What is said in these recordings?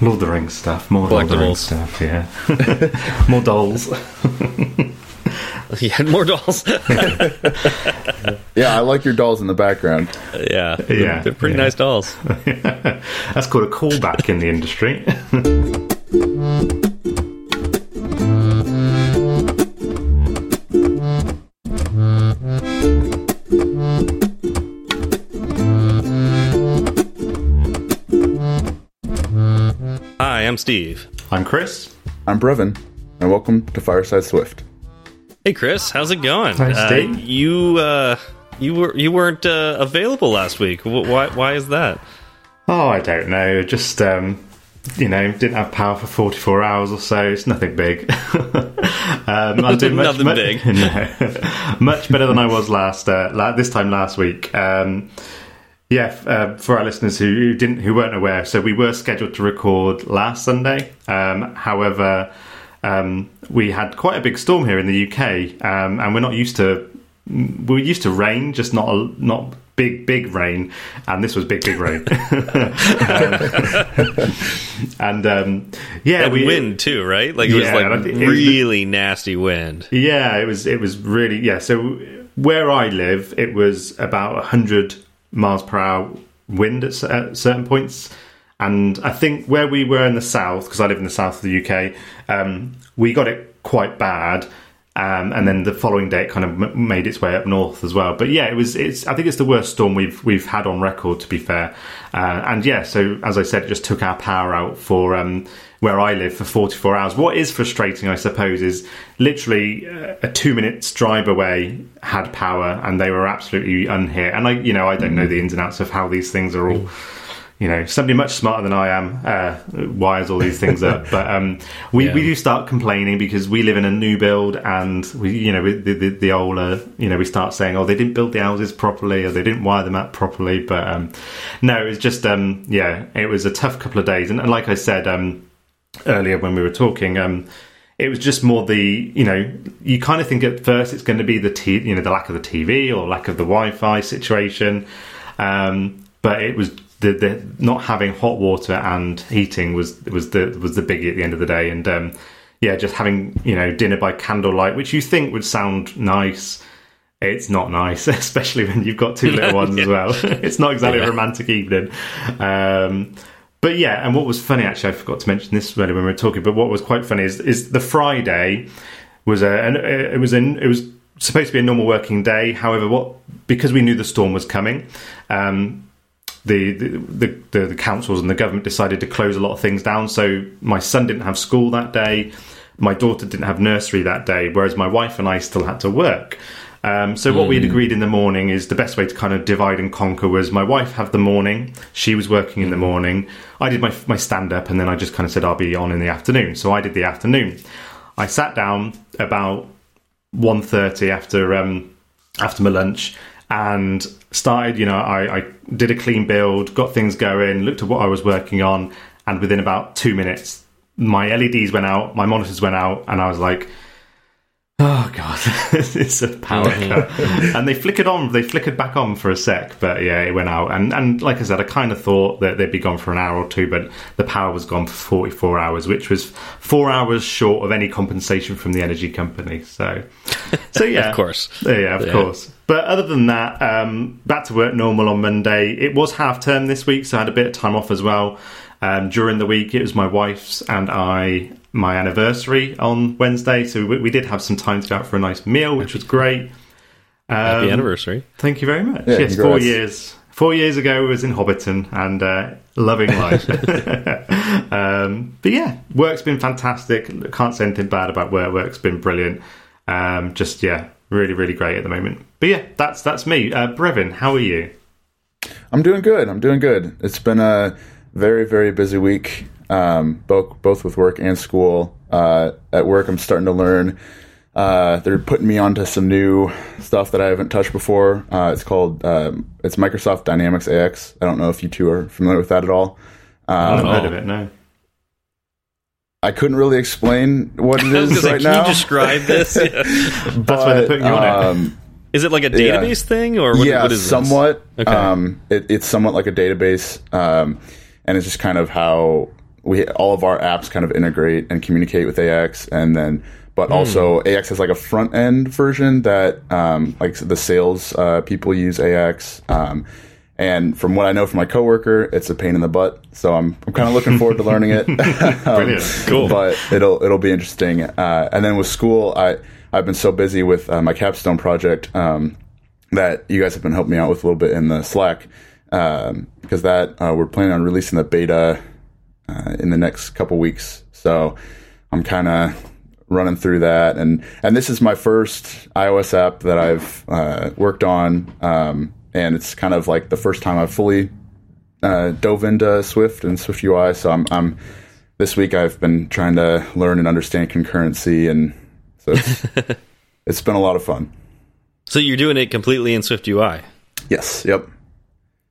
Lord of the Rings stuff, more Lord of the Rings stuff, yeah. more dolls. yeah, more dolls. yeah, I like your dolls in the background. Yeah, yeah, they're pretty yeah. nice dolls. That's called a callback in the industry. Steve. I'm Chris. I'm Brevin, and welcome to Fireside Swift. Hey, Chris, how's it going? Hi, uh, Steve. Uh, you uh, you were you weren't uh, available last week. Why why is that? Oh, I don't know. Just um, you know, didn't have power for 44 hours or so. It's nothing big. um, I did much, nothing big. no, much better than I was last uh, this time last week. Um, yeah, uh, for our listeners who, didn't, who weren't aware, so we were scheduled to record last Sunday. Um, however, um, we had quite a big storm here in the UK, um, and we're not used to. We're used to rain, just not a, not big big rain, and this was big big rain. and um, yeah, and we, wind too, right? Like it yeah, was like really was, nasty wind. Yeah, it was. It was really yeah. So where I live, it was about hundred miles per hour wind at, at certain points. And I think where we were in the south, because I live in the south of the UK, um, we got it quite bad. Um, and then the following day, it kind of m- made its way up north as well. But yeah, it was. It's. I think it's the worst storm we've we've had on record, to be fair. Uh, and yeah, so as I said, it just took our power out for um, where I live for 44 hours. What is frustrating, I suppose, is literally uh, a two minutes drive away had power, and they were absolutely unhit. And I, you know, I don't know the ins and outs of how these things are all you know, somebody much smarter than I am uh, wires all these things up. But um, we, yeah. we do start complaining because we live in a new build, and we, you know, the, the, the older, you know, we start saying, oh, they didn't build the houses properly, or they didn't wire them up properly. But um, no, it's just, um, yeah, it was a tough couple of days, and, and like I said um, earlier when we were talking. Um, it was just more the you know you kind of think at first it's going to be the t- you know the lack of the TV or lack of the Wi-Fi situation, um, but it was the, the not having hot water and heating was was the was the biggie at the end of the day, and um, yeah, just having you know dinner by candlelight, which you think would sound nice. It's not nice, especially when you've got two little ones yeah. as well. it's not exactly yeah. a romantic evening. Um, but yeah, and what was funny actually, I forgot to mention this earlier when we were talking. But what was quite funny is, is the Friday was a, and it was in it was supposed to be a normal working day. However, what because we knew the storm was coming, um, the, the, the, the councils and the government decided to close a lot of things down. So my son didn't have school that day. My daughter didn't have nursery that day, whereas my wife and I still had to work. Um, so what mm. we had hmm. agreed in the morning is the best way to kind of divide and conquer was my wife have the morning, she was working in the morning, I did my my stand up, and then I just kind of said I'll be on in the afternoon. So I did the afternoon. I sat down about 1.30 after um, after my lunch, and started, you know, I, I did a clean build, got things going, looked at what I was working on, and within about two minutes, my LEDs went out, my monitors went out, and I was like, Oh god, it's a power cut, and they flickered on. They flickered back on for a sec, but yeah, it went out. And and like I said, I kind of thought that they'd be gone for an hour or two, but the power was gone for forty four hours, which was four hours short of any compensation from the energy company. So, so yeah, of course, yeah, of yeah. course. But other than that, um, back to work normal on Monday. It was half term this week, so I had a bit of time off as well. Um, during the week, it was my wife's and I my anniversary on Wednesday, so we, we, did have some time to go out for a nice meal, which was great. Um, Happy anniversary! Thank you very much. Yeah, yes, congrats. four years. Four years ago, I was in Hobbiton and uh, loving life. um, but yeah, work's been fantastic. Can't say anything bad about work. Work's been brilliant. Um, just yeah, really, really great at the moment. But yeah, that's that's me. Uh, Brevin, how are you? I'm doing good. I'm doing good. It's been a very, very busy week um, both both with work and school. Uh, at work, I'm starting to learn. Uh, they're putting me onto some new stuff that I haven't touched before. Uh, it's called um, it's Microsoft Dynamics AX. I don't know if you two are familiar with that at all. Um, I haven't heard of it. No. I couldn't really explain what it is right now. Can you describe this? yeah. but, That's why they're putting you on it. Um, is it like a database yeah. thing, or what, yeah, what is somewhat? Okay. Um, it, it's somewhat like a database, um, and it's just kind of how we all of our apps kind of integrate and communicate with AX, and then but also AX has like a front end version that um, like the sales uh, people use AX. Um, and from what I know from my coworker, it's a pain in the butt. So I'm, I'm kind of looking forward to learning it. Brilliant. Cool. But it'll it'll be interesting. Uh, and then with school, I I've been so busy with uh, my capstone project um, that you guys have been helping me out with a little bit in the Slack um, because that uh, we're planning on releasing the beta uh, in the next couple weeks. So I'm kind of running through that, and and this is my first iOS app that I've uh, worked on, um, and it's kind of like the first time I've fully uh, dove into Swift and Swift UI. So I'm, I'm this week I've been trying to learn and understand concurrency, and so it's, it's been a lot of fun. So you're doing it completely in Swift UI. Yes. Yep.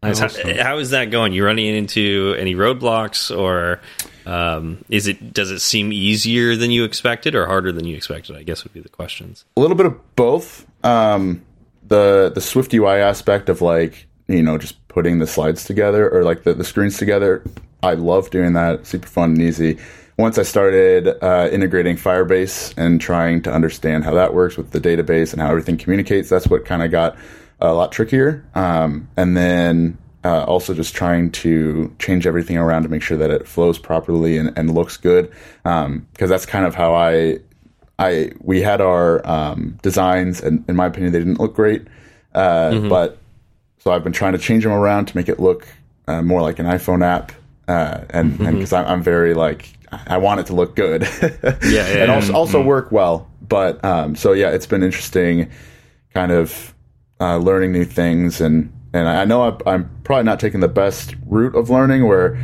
Nice. How, Awesome. how is that going? You running into any roadblocks, or um, is it does it seem easier than you expected, or harder than you expected? I guess would be the questions. a little bit of both. Um, the the Swift UI aspect of like you know just putting the slides together or like the, the screens together. I love doing that. Super fun and easy. Once I started uh, integrating Firebase and trying to understand how that works with the database and how everything communicates, that's what kind of got a lot trickier. Um, and then uh, also just trying to change everything around to make sure that it flows properly and, and looks good. Because that's kind of how I I we had our um, designs, and in my opinion, they didn't look great. Uh, But so I've been trying to change them around to make it look uh, more like an iPhone app, uh, and because I'm, I'm very like I want it to look good, Yeah, yeah, and also also work well. But um, so yeah, it's been interesting, kind of uh, learning new things, and and I know I'm, I'm probably not taking the best route of learning, where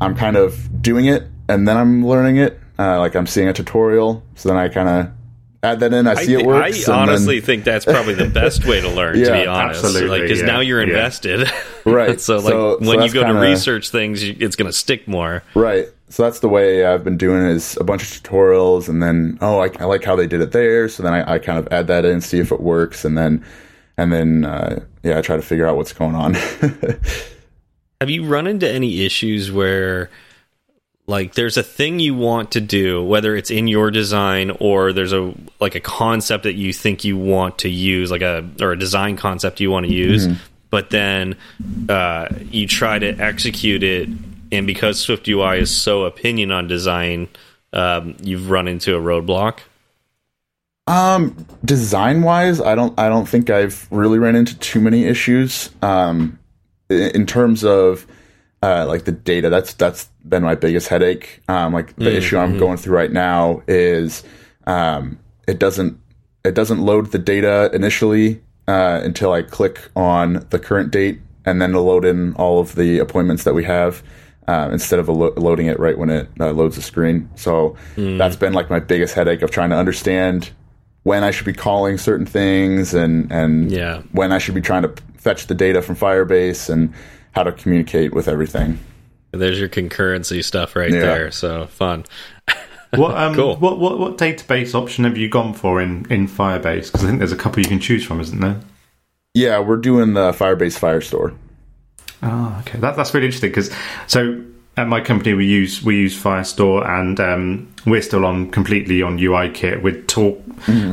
I'm kind of doing it and then I'm learning it. Uh, like I'm seeing a tutorial, so then I kind of add that in. I see I, it works. I and then- honestly think that's probably the best way to learn. to be honest, absolutely, like because yeah, now you're yeah. invested, Right. so like So- so when you go to kinda- research things, it's going to stick more. Right. So that's the way I've been doing it is a bunch of tutorials and then, oh, I, I like how they did it there. So then I, I kind of add that in, see if it works. And then, and then, uh, yeah, I try to figure out what's going on. Have you run into any issues where like there's a thing you want to do whether it's in your design or there's a like a concept that you think you want to use like a or a design concept you want to use but then uh, you try to execute it and because Swift UI is so opinion on design um, you've run into a roadblock Um, design wise, I don't, I don't think I've really ran into too many issues. Um, in terms of, uh, like the data, that's, that's been my biggest headache. Um, like the issue I'm going through right now is, um, it doesn't, it doesn't load the data initially, uh, until I click on the current date and then it'll load in all of the appointments that we have. Uh, instead of lo- loading it right when it uh, loads the screen, so that's been like my biggest headache of trying to understand when I should be calling certain things and and Yeah. when I should be trying to fetch the data from Firebase and how to communicate with everything. there's your concurrency stuff right Yeah. there so fun What um, Cool. what, what what database option have you gone for in in Firebase? Because I think there's a couple you can choose from, isn't there? Yeah, we're doing the Firebase Firestore. Oh, okay. That, that's really interesting because so at my company we use we use Firestore and um, we're still on completely on UI kit. We're talk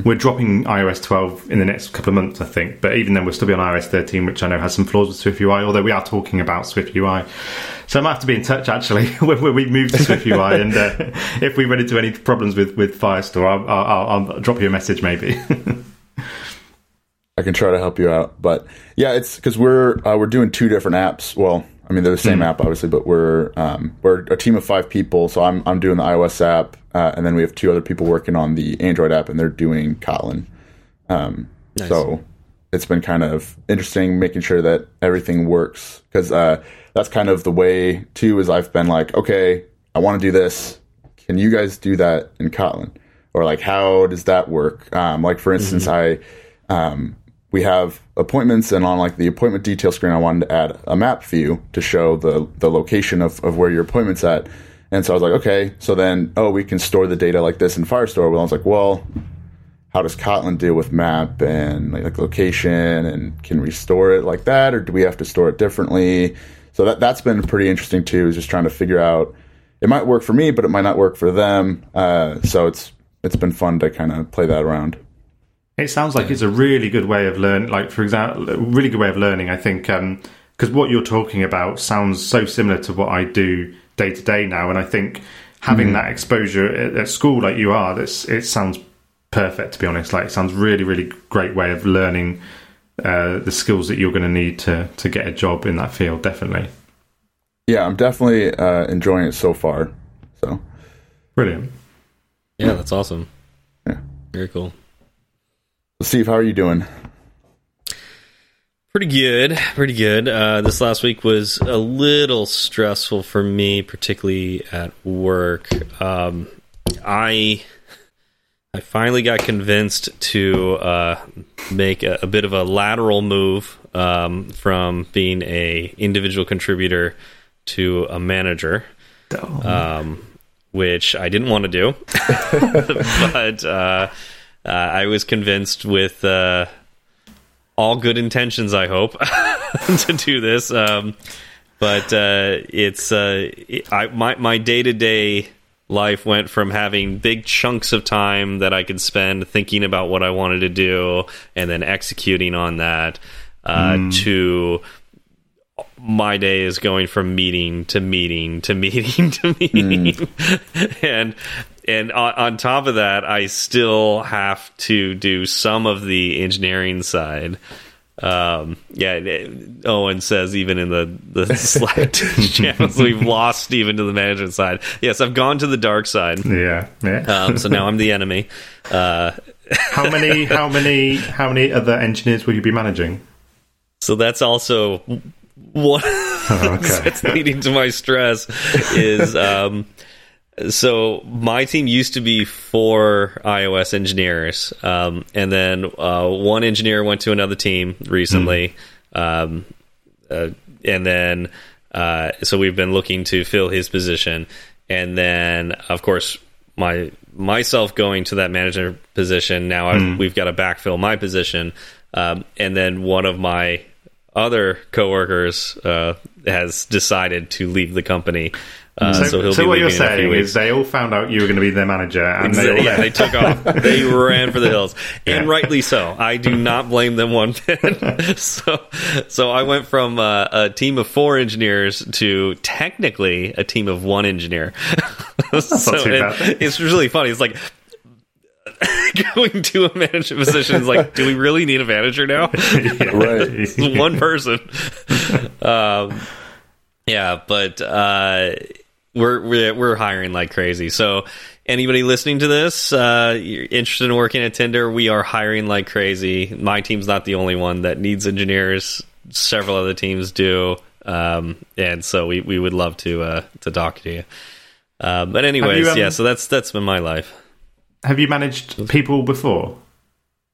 we're dropping iOS 12 in the next couple of months, I think. But even then, we'll still be on iOS 13, which I know has some flaws with Swift UI. Although we are talking about Swift UI, so I might have to be in touch actually when, we move to Swift UI and uh, if we run into any problems with with Firestore, I'll, I'll, I'll, I'll drop you a message maybe. I can try to help you out, but yeah, it's because we're uh, we're doing two different apps. Well, I mean they're the same app obviously, but we're um, we're a team of five people. So I'm I'm doing the iOS app, uh, and then we have two other people working on the Android app, and they're doing Kotlin. Um, Nice. So it's been kind of interesting making sure that everything works because uh, that's kind of the way too. Is I've been like, okay, I want to do this. Can you guys do that in Kotlin? Or like, how does that work? Um, like for instance, I um, we have appointments, and on like the appointment detail screen, I wanted to add a map view to show the the location of, of where your appointment's at. And so I was like, okay, so then oh, we can store the data like this in Firestore. Well, I was like, well, how does Kotlin deal with map and like, like location, and can we store it like that, or do we have to store it differently? So that that's been pretty interesting too. Is just trying to figure out it might work for me, but it might not work for them. Uh, so it's it's been fun to kind of play that around. It sounds like it's a really good way of learning. Like for example, a really good way of learning. I think because um, what you're talking about sounds so similar to what I do day to day now, and I think having mm-hmm. that exposure at, at, school like you are, this it sounds perfect. To be honest, like it sounds really really great way of learning uh, the skills that you're going to need to to get a job in that field. Definitely. Yeah, I'm definitely uh, enjoying it so far. So brilliant. Yeah, that's awesome. Yeah, very cool. Steve, how are you doing? Pretty good, pretty good. Uh, this last week was a little stressful for me, particularly at work. Um, I I finally got convinced to uh, make a, a, bit of a lateral move um, from being a individual contributor to a manager, um, which I didn't want to do, but uh, uh, I was convinced with uh, all good intentions. I hope to do this, um, but uh, it's uh, I, my my day to day life went from having big chunks of time that I could spend thinking about what I wanted to do and then executing on that mm. to my day is going from meeting to meeting to meeting to meeting mm. and and on, on, top of that i still have to do some of the engineering side. Um, yeah owen says even in the the slack channels we've lost even to the management side. Yes i've gone to the dark side. Yeah, yeah. Um, so now i'm the enemy. Uh, how many how many how many other engineers will you be managing? So that's also one oh, okay. that's leading to my stress is um, so my team used to be four iOS engineers, um, and then uh, one engineer went to another team recently, mm. um, uh, and then uh, so we've been looking to fill his position, and then of course my myself going to that manager position. Now mm. we've got to backfill my position, um, and then one of my other coworkers uh, has decided to leave the company. Uh, so, so, so what you're saying is they all found out you were going to be their manager, and exactly, they, yeah, they took off. They ran for the hills, and yeah. rightly so. I do not blame them one bit. so, so I went from uh, a team of four engineers to technically a team of one engineer. so it, it's really funny. It's like going to a management position is like, do we really need a manager now? yeah, right, one person. Um, yeah, but uh, we're, we're we're hiring like crazy. So anybody listening to this, uh, you're interested in working at Tinder, we are hiring like crazy. My team's not the only one that needs engineers. Several other teams do, um, and so we, we would love to uh, to talk to you. Uh, but anyways, you, um, yeah. So that's that's been my life. Have you managed people before?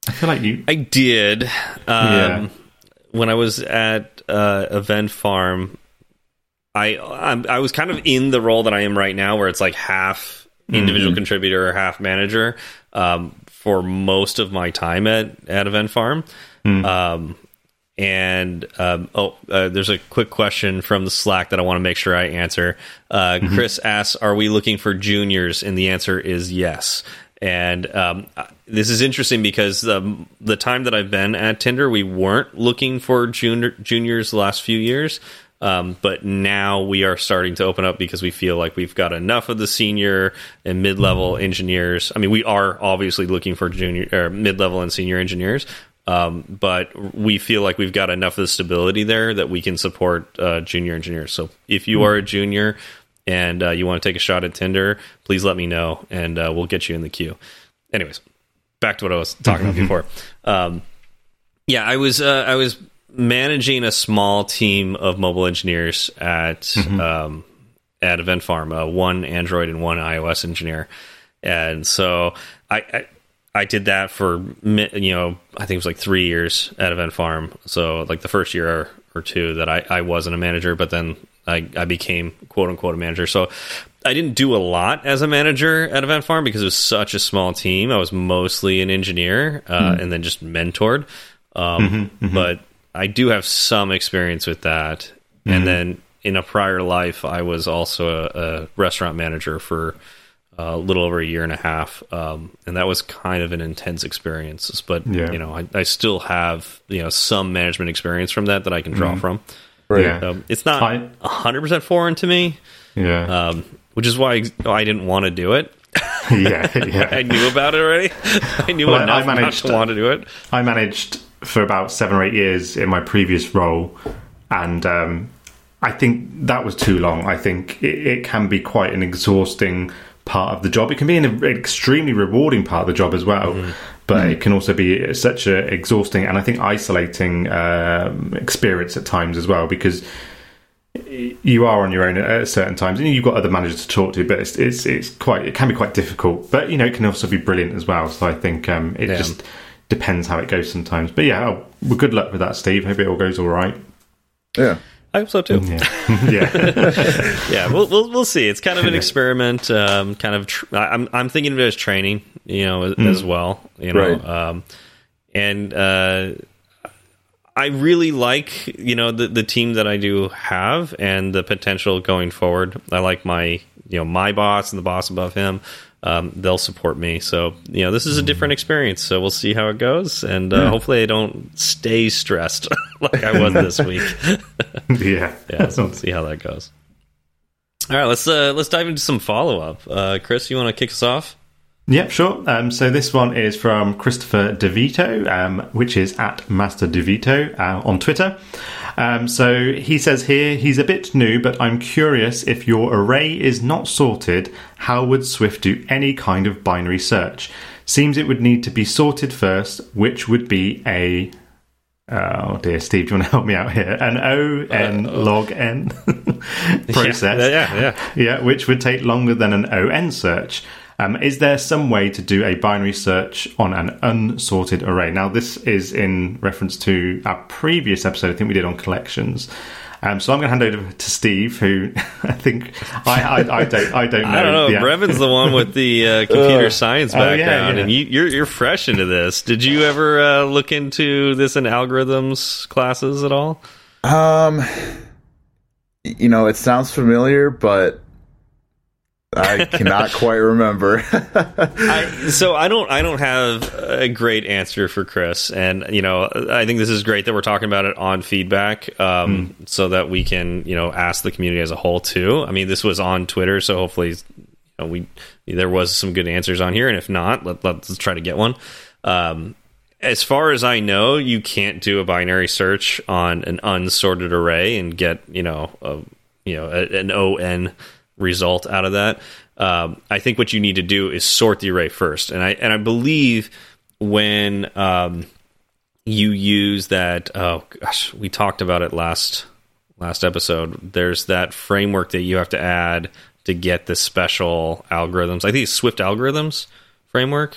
I feel like you. I did. Um, yeah. When I was at uh, Event Farm, I I'm, i was kind of in the role that I am right now, where it's like half individual mm -hmm. contributor, or half manager, um, for most of my time at at Event Farm. Mm. Um, and um, oh, uh, there's a quick question from the Slack that I want to make sure I answer. Uh, mm -hmm. Chris asks, "Are we looking for juniors?" And the answer is yes. And um, this is interesting because um, the time that I've been at Tinder, we weren't looking for junior, juniors the last few years. Um, but now we are starting to open up because we feel like we've got enough of the senior and mid level engineers. I mean, we are obviously looking for junior or mid level and senior engineers, um, but we feel like we've got enough of the stability there that we can support uh, junior engineers. So if you are a junior and uh, you want to take a shot at Tinder, please let me know and uh, we'll get you in the queue. Anyways, back to what I was talking about before. Um, yeah, I was uh, I was managing a small team of mobile engineers at mm -hmm. um, at Event Farm, uh, one Android and one iOS engineer, and so I, I, I did that for you know I think it was like three years at Event Farm. So like the first year or, or two that I, I wasn't a manager, but then I, I became quote unquote a manager. So I didn't do a lot as a manager at Event Farm because it was such a small team. I was mostly an engineer uh, mm -hmm. and then just mentored. Um, mm -hmm, mm -hmm. But I do have some experience with that. And mm-hmm. then in a prior life, I was also a, a restaurant manager for a little over a year and a half, um, and that was kind of an intense experience. But Yeah. you know, I, I still have you know some management experience from that that I can draw from. Right. Yeah. Um, it's not I- hundred percent foreign to me, Yeah. um, which is why I didn't want to do it. yeah. I knew about it already. I knew Well, I- enough I not managed- to want to do it. I managed for about seven or eight years in my previous role, and um, I think that was too long. I think it, it can be quite an exhausting part of the job. It can be an extremely rewarding part of the job as well, but it can also be such a exhausting and I think isolating um, experience at times as well because you are on your own at certain times, and you've got other managers to talk to. But it's it's, it's quite it can be quite difficult. But you know, it can also be brilliant as well. So I think um, it Yeah. just depends how it goes sometimes. But yeah, oh, well, good luck with that, Steve. Hope it all goes all right. Yeah. I hope so too. Yeah, yeah, yeah, we'll, we'll we'll see. It's kind of an experiment. Um, kind of, tr- I- I'm I'm thinking of it as training, you know, as, as well. You know, Right. um, and uh, I really like you know the the team that I do have and the potential going forward. I like my you know my boss and the boss above him. Um, they'll support me. So you know this is a different experience. So we'll see how it goes, and uh, hopefully I don't stay stressed like I was this week. yeah. yeah, so we'll see how that goes. All right, let's uh, let's dive into some follow up. Uh, Chris, you want to kick us off? Yep, sure. Um, so this one is from Christopher DeVito, um, which is at Master DeVito uh, on Twitter. Um, so he says here he's a bit new, but I'm curious if your array is not sorted, how would Swift do any kind of binary search? Seems it would need to be sorted first, which would be a Oh dear, Steve, do you want to help me out here? An O N log N process. Yeah, yeah, yeah. Yeah, which would take longer than an ON search. Um, is there some way to do a binary search on an unsorted array? Now, this is in reference to our previous episode, I think we did on collections. Um, so I'm going to hand over to Steve, who I think I, I, I don't I don't know. I don't know. the- Brevin's the one with the uh, computer science Oh, yeah, background, yeah. and you, you're you're fresh into this. Did you ever uh, look into this in algorithms classes at all? Um, you know, it sounds familiar, but I cannot quite remember. I, so I don't I don't have a great answer for Chris, and you know I think this is great that we're talking about it on feedback, um, so that we can you know ask the community as a whole too. I mean, this was on Twitter, so hopefully you know, we there was some good answers on here, and if not, let, let's try to get one. Um, as far as I know, you can't do a binary search on an unsorted array and get you know a, you know a, an ON result out of that. Um, I think what you need to do is sort the array first, and I and I believe when um, you use that. Oh gosh, we talked about it last last episode. There's that framework that you have to add to get the special algorithms. I think it's Swift algorithms framework.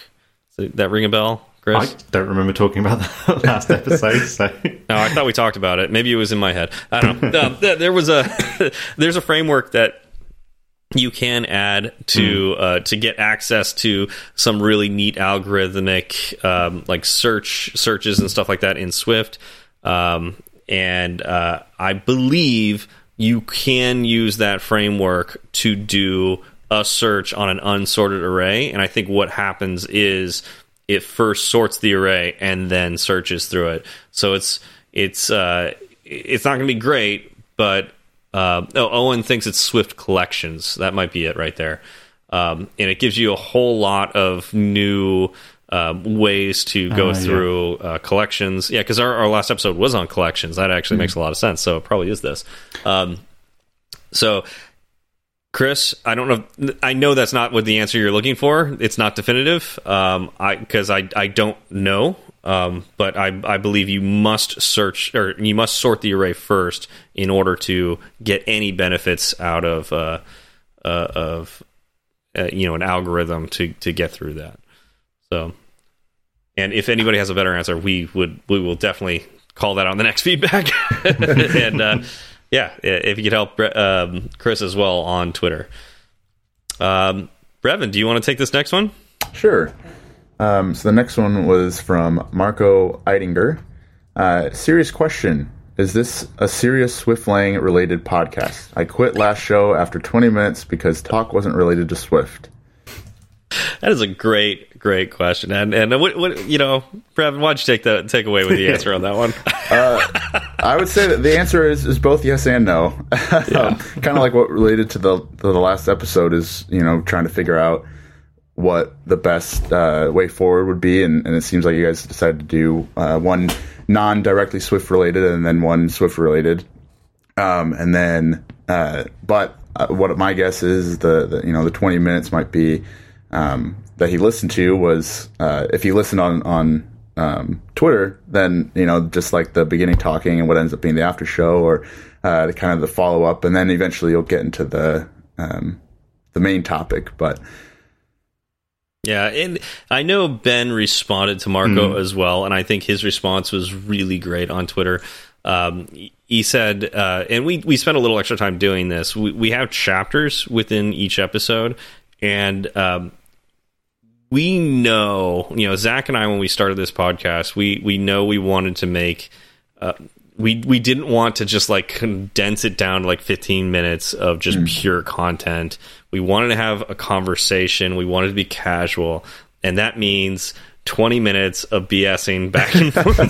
Does that ring a bell, Chris? I don't remember talking about that last episode. So No, I thought we talked about it. Maybe it was in my head. I don't know. Um, there was a there's a framework that you can add to uh, to get access to some really neat algorithmic um, like search searches and stuff like that in Swift. Um, and uh, I believe you can use that framework to do a search on an unsorted array. And I think what happens is it first sorts the array and then searches through it. So it's it's uh, it's not going to be great, but uh, oh, Owen thinks it's Swift Collections. That might be it right there. Um, and it gives you a whole lot of new um, ways to go yeah. through uh, collections. Yeah, because our, our last episode was on collections. That actually makes a lot of sense. So it probably is this. Um, so, Chris, I don't know. I know that's not what the answer you're looking for. It's not definitive. Um, I because I I don't know. Um, but I I believe you must search or you must sort the array first in order to get any benefits out of uh, uh, of uh, you know an algorithm to to get through that. So, and if anybody has a better answer, we would we will definitely call that on the next feedback. and uh, yeah, if you could help um, Chris as well on Twitter. Um, Brevin, do you want to take this next one? Sure. Um, so the next one was from Marco Eidinger. Uh, serious question. Is this a serious Swift Lang related podcast? I quit last show after 20 minutes because talk wasn't related to Swift. That is a great, great question. And and what, what you know, Brevin, why don't you take the take away with the answer on that one? I would say that the answer is, is both yes and no. um, kind of like what related to the to the last episode is you know trying to figure out what the best uh, way forward would be, and, and, it seems like you guys decided to do uh, one non directly Swift related and then one Swift related, um, and then uh, but uh, what my guess is the, the, you know the twenty minutes might be um, that he listened to was uh, if you listen on on um, Twitter, then you know just like the beginning talking and what ends up being the after show or uh, the kind of the follow up, and then eventually you'll get into the um, the main topic. But yeah, and I know Ben responded to Marco mm. as well, and I think his response was really great on Twitter. Um, he said, uh, and we we spent a little extra time doing this. We we have chapters within each episode, and um, we know, you know, Zach and I, when we started this podcast, we we know we wanted to make. Uh, we we didn't want to just like condense it down to like 15 minutes of just mm. pure content. We wanted to have a conversation. We wanted to be casual, and that means 20 minutes of BSing back and forth at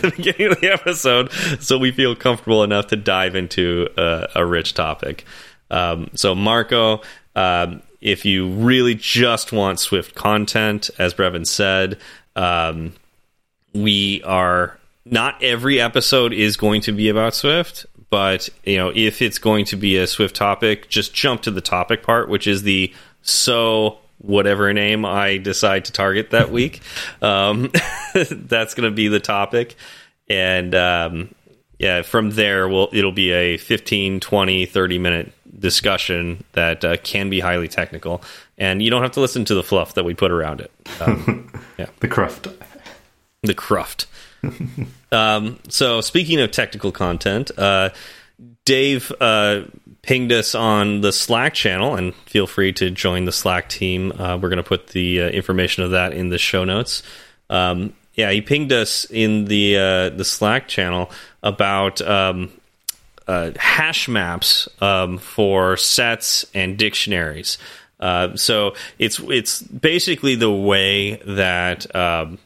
the beginning of the episode, so we feel comfortable enough to dive into a, a rich topic. Um, so Marco, um, if you really just want Swift content, as Brevin said, um, we are not every episode is going to be about Swift, but you know, if it's going to be a Swift topic, just jump to the topic part, which is the so whatever name I decide to target that week. Um, that's going to be the topic. And um, yeah, from there, we'll, it'll be a 15, 20, 30 minute discussion that uh, can be highly technical, and you don't have to listen to the fluff that we put around it. Um, yeah, the cruft, the cruft. Um, so, speaking of technical content, uh, Dave uh, pinged us on the Slack channel, and feel free to join the Slack team. Uh, we're going to put the uh, information of that in the show notes. Um, yeah, he pinged us in the uh, the Slack channel about um, uh, hash maps um, for sets and dictionaries. So it's it's basically the way that um,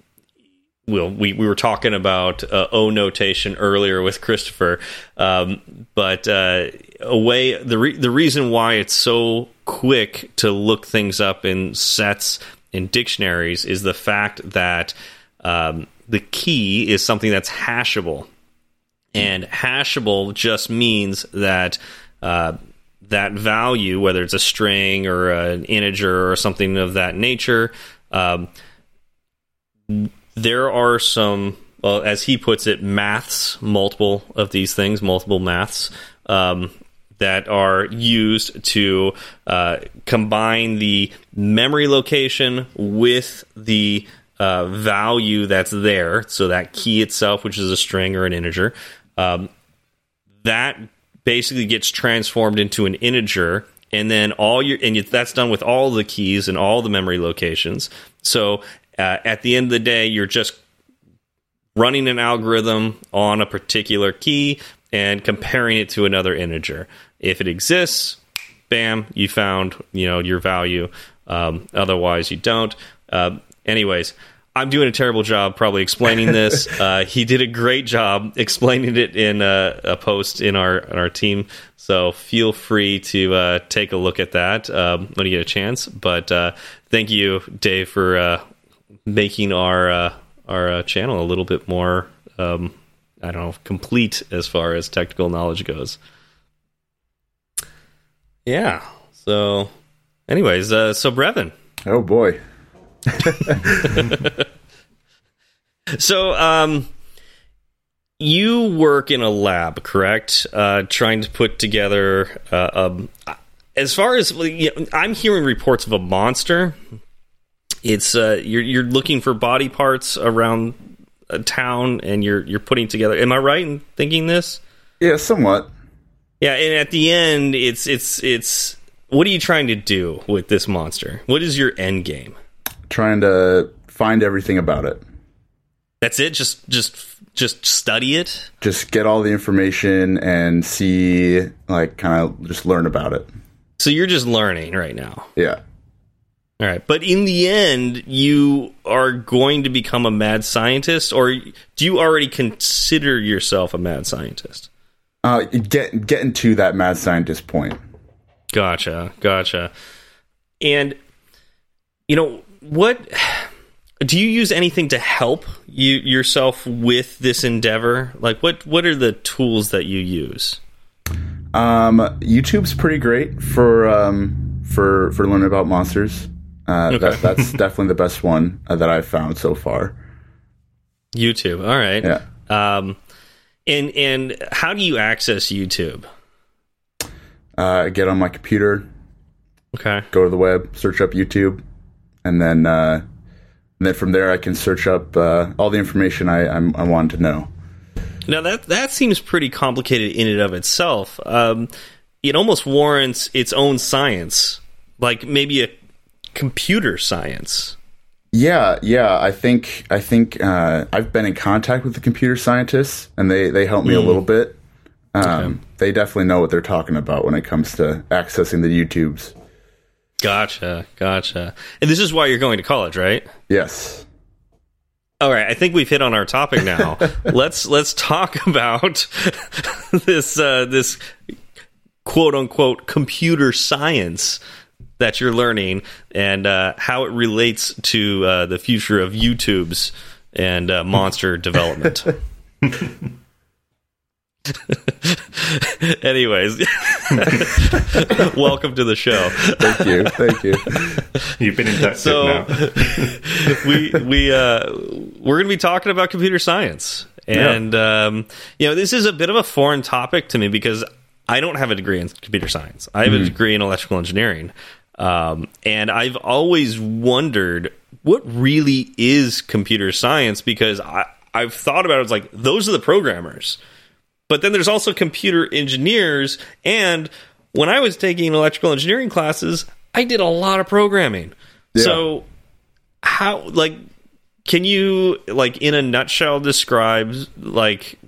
well, we, we were talking about uh, O notation earlier with Christopher, um, but uh, a way the re the reason why it's so quick to look things up in sets in dictionaries is the fact that um, the key is something that's hashable. And hashable just means that uh, that value, whether it's a string or an integer or something of that nature, um, there are some, well, as he puts it, maths, multiple of these things, multiple maths. Um, that are used to uh, combine the memory location with the uh, value that's there. So that key itself, which is a string or an integer, um, that basically gets transformed into an integer and then all your and that's done with all the keys and all the memory locations so uh, at the end of the day you're just running an algorithm on a particular key and comparing it to another integer if it exists bam you found you know your value um, otherwise you don't uh, anyways I'm doing a terrible job probably explaining this. uh, he did a great job explaining it in a, a, post in our in our team. So feel free to uh, take a look at that um, when you get a chance. But uh, thank you, Dave, for uh, making our uh, our uh, channel a little bit more um, I don't know complete as far as technical knowledge goes. Yeah. So, anyways, uh, so Brevin. Oh boy. so, um, you work in a lab, correct? Uh, trying to put together. Uh, um, as far as you know, I'm hearing reports of a monster. It's uh, you're you're looking for body parts around a town, and you're you're putting together. Am I right in thinking this? Yeah, somewhat. Yeah, and at the end, it's it's it's. What are you trying to do with this monster? What is your end game? trying to find everything about it. That's it. Just just just study it. Just get all the information and see, like, kind of just learn about it. So you're just learning right now. Yeah. All right. But in the end, you are going to become a mad scientist, or do you already consider yourself a mad scientist? Uh, get getting to that mad scientist point. Gotcha. Gotcha. And, you know, what do you use anything to help you yourself with this endeavor? Like, what, what are the tools that you use? Um, YouTube's pretty great for um, for for learning about monsters. Uh, Okay. that, that's definitely the best one uh, that I've found so far. YouTube. All right. Yeah. Um, and and how do you access YouTube? Uh, get on my computer, Okay. go to the web, search up YouTube, and then uh, and then from there I can search up uh, all the information I I'm, I want to know. Now that that seems pretty complicated in and of itself. Um, it almost warrants its own science, like maybe a computer science. Yeah, yeah. I think I think uh, I've been in contact with the computer scientists, and they they help me a little bit. Um, They definitely know what they're talking about when it comes to accessing the YouTubes. Gotcha, gotcha. And this is why you're going to college, right? Yes. All right, I think we've hit on our topic now. let's let's talk about this uh, this quote unquote computer science that you're learning and uh, how it relates to uh, the future of YouTube's and uh, monster development. Anyways, welcome to the show. Thank you. Thank you. You've been inducted So now. we we uh, we're going to be talking about computer science, and um, you know this is a bit of a foreign topic to me because I don't have a degree in computer science. I have a degree in electrical engineering, um, and I've always wondered what really is computer science because I I've thought about it as like those are the programmers. But then there's also computer engineers. And when I was taking electrical engineering classes, I did a lot of programming. So, how, like, can you, like, in a nutshell, describe, like,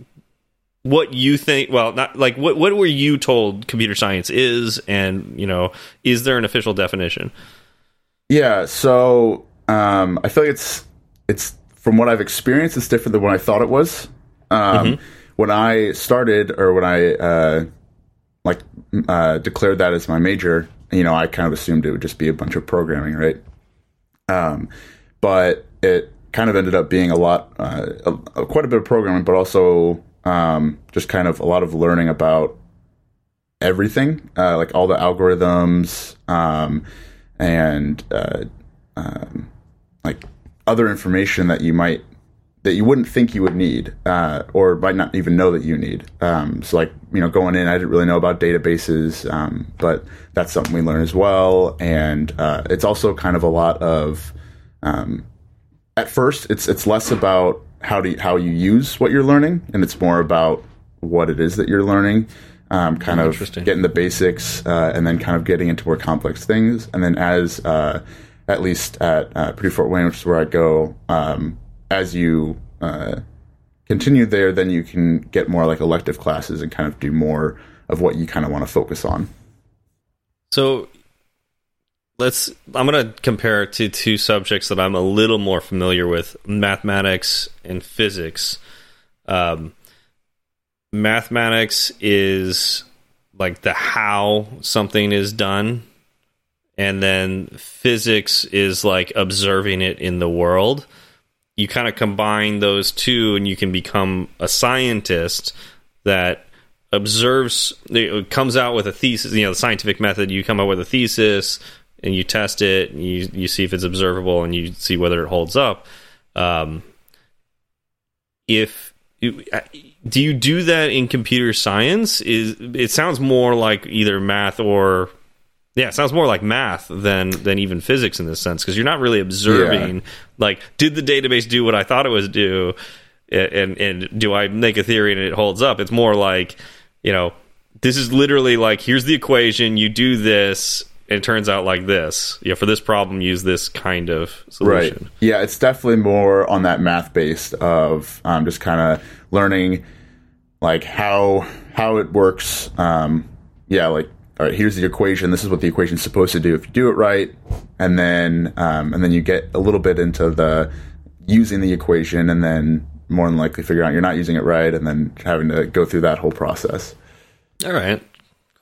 what you think? Well, not like what what were you told computer science is, and you know, is there an official definition? Yeah. So um, I feel like it's it's from what I've experienced, it's different than what I thought it was. Um, When I started, or when I uh, like uh, declared that as my major, you know, I kind of assumed it would just be a bunch of programming, right? Um, but it kind of ended up being a lot, uh, a, a- quite a bit of programming, but also um, just kind of a lot of learning about everything, uh, like all the algorithms um, and uh, um, like other information that you might that you wouldn't think you would need uh, or might not even know that you need. Um, so like you know going in, I didn't really know about databases, um, but that's something we learn as well. And uh, it's also kind of a lot of um, at first it's it's less about how do you, how you use what you're learning, and it's more about what it is that you're learning. Um, kind of getting the basics, uh, and then kind of getting into more complex things. And then as uh, at least at uh, Purdue Fort Wayne, which is where I go, um, as you uh, continue there, then you can get more like elective classes and kind of do more of what you kind of want to focus on. So let's I'm going to compare it to two subjects that I'm a little more familiar with, mathematics and physics. Um, mathematics is like the how something is done and then physics is like observing it in the world. You kind of combine those two and you can become a scientist that observes comes out with a thesis you know the scientific method you come up with a thesis and you test it and you you see if it's observable and you see whether it holds up um, if do you do that in computer science? Is it sounds more like either math or yeah it sounds more like math than than even physics in this sense because you're not really observing like did the database do what i thought it was do? And and do i make a theory and it holds up? It's more like you know this is literally like here's the equation you do this it turns out like this. Yeah, for this problem, use this kind of solution. Right. Yeah, it's definitely more on that math based of um, just kind of learning like how how it works. Um, yeah, like all right, here's the equation. This is what the equation's supposed to do if you do it right, and then um, and then you get a little bit into the using the equation, and then more than likely figure out you're not using it right, and then having to go through that whole process. All right,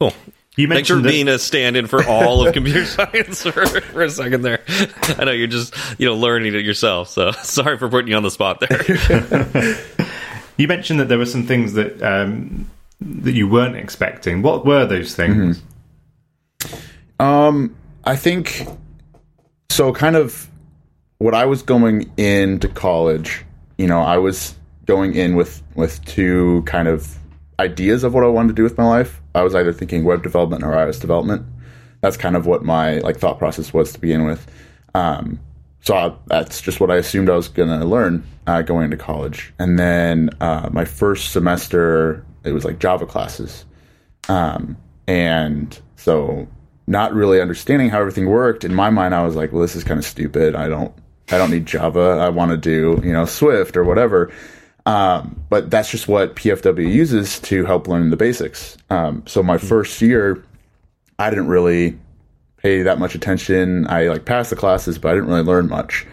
cool. You Thanks for mentioned that- being a stand-in for all of computer science for, for a second there. I know you're just you know learning it yourself, so sorry for putting you on the spot there. You mentioned that there were some things that um, that you weren't expecting. What were those things? Um, I think so. Kind of what I was going into college. You know, I was going in with with two kind of ideas of what I wanted to do with my life. I was either thinking web development or iOS development. That's kind of what my like thought process was to begin with. Um, so I, that's just what I assumed I was going to learn uh, going into college. And then uh, my first semester, it was like Java classes. Um, and so not really understanding how everything worked in my mind, I was like, well, this is kind of stupid. I don't, I don't need Java. I want to do, you know, Swift or whatever. Um, but that's just what PFW uses to help learn the basics. Um, so my first year, I didn't really pay that much attention. I like passed the classes, but I didn't really learn much.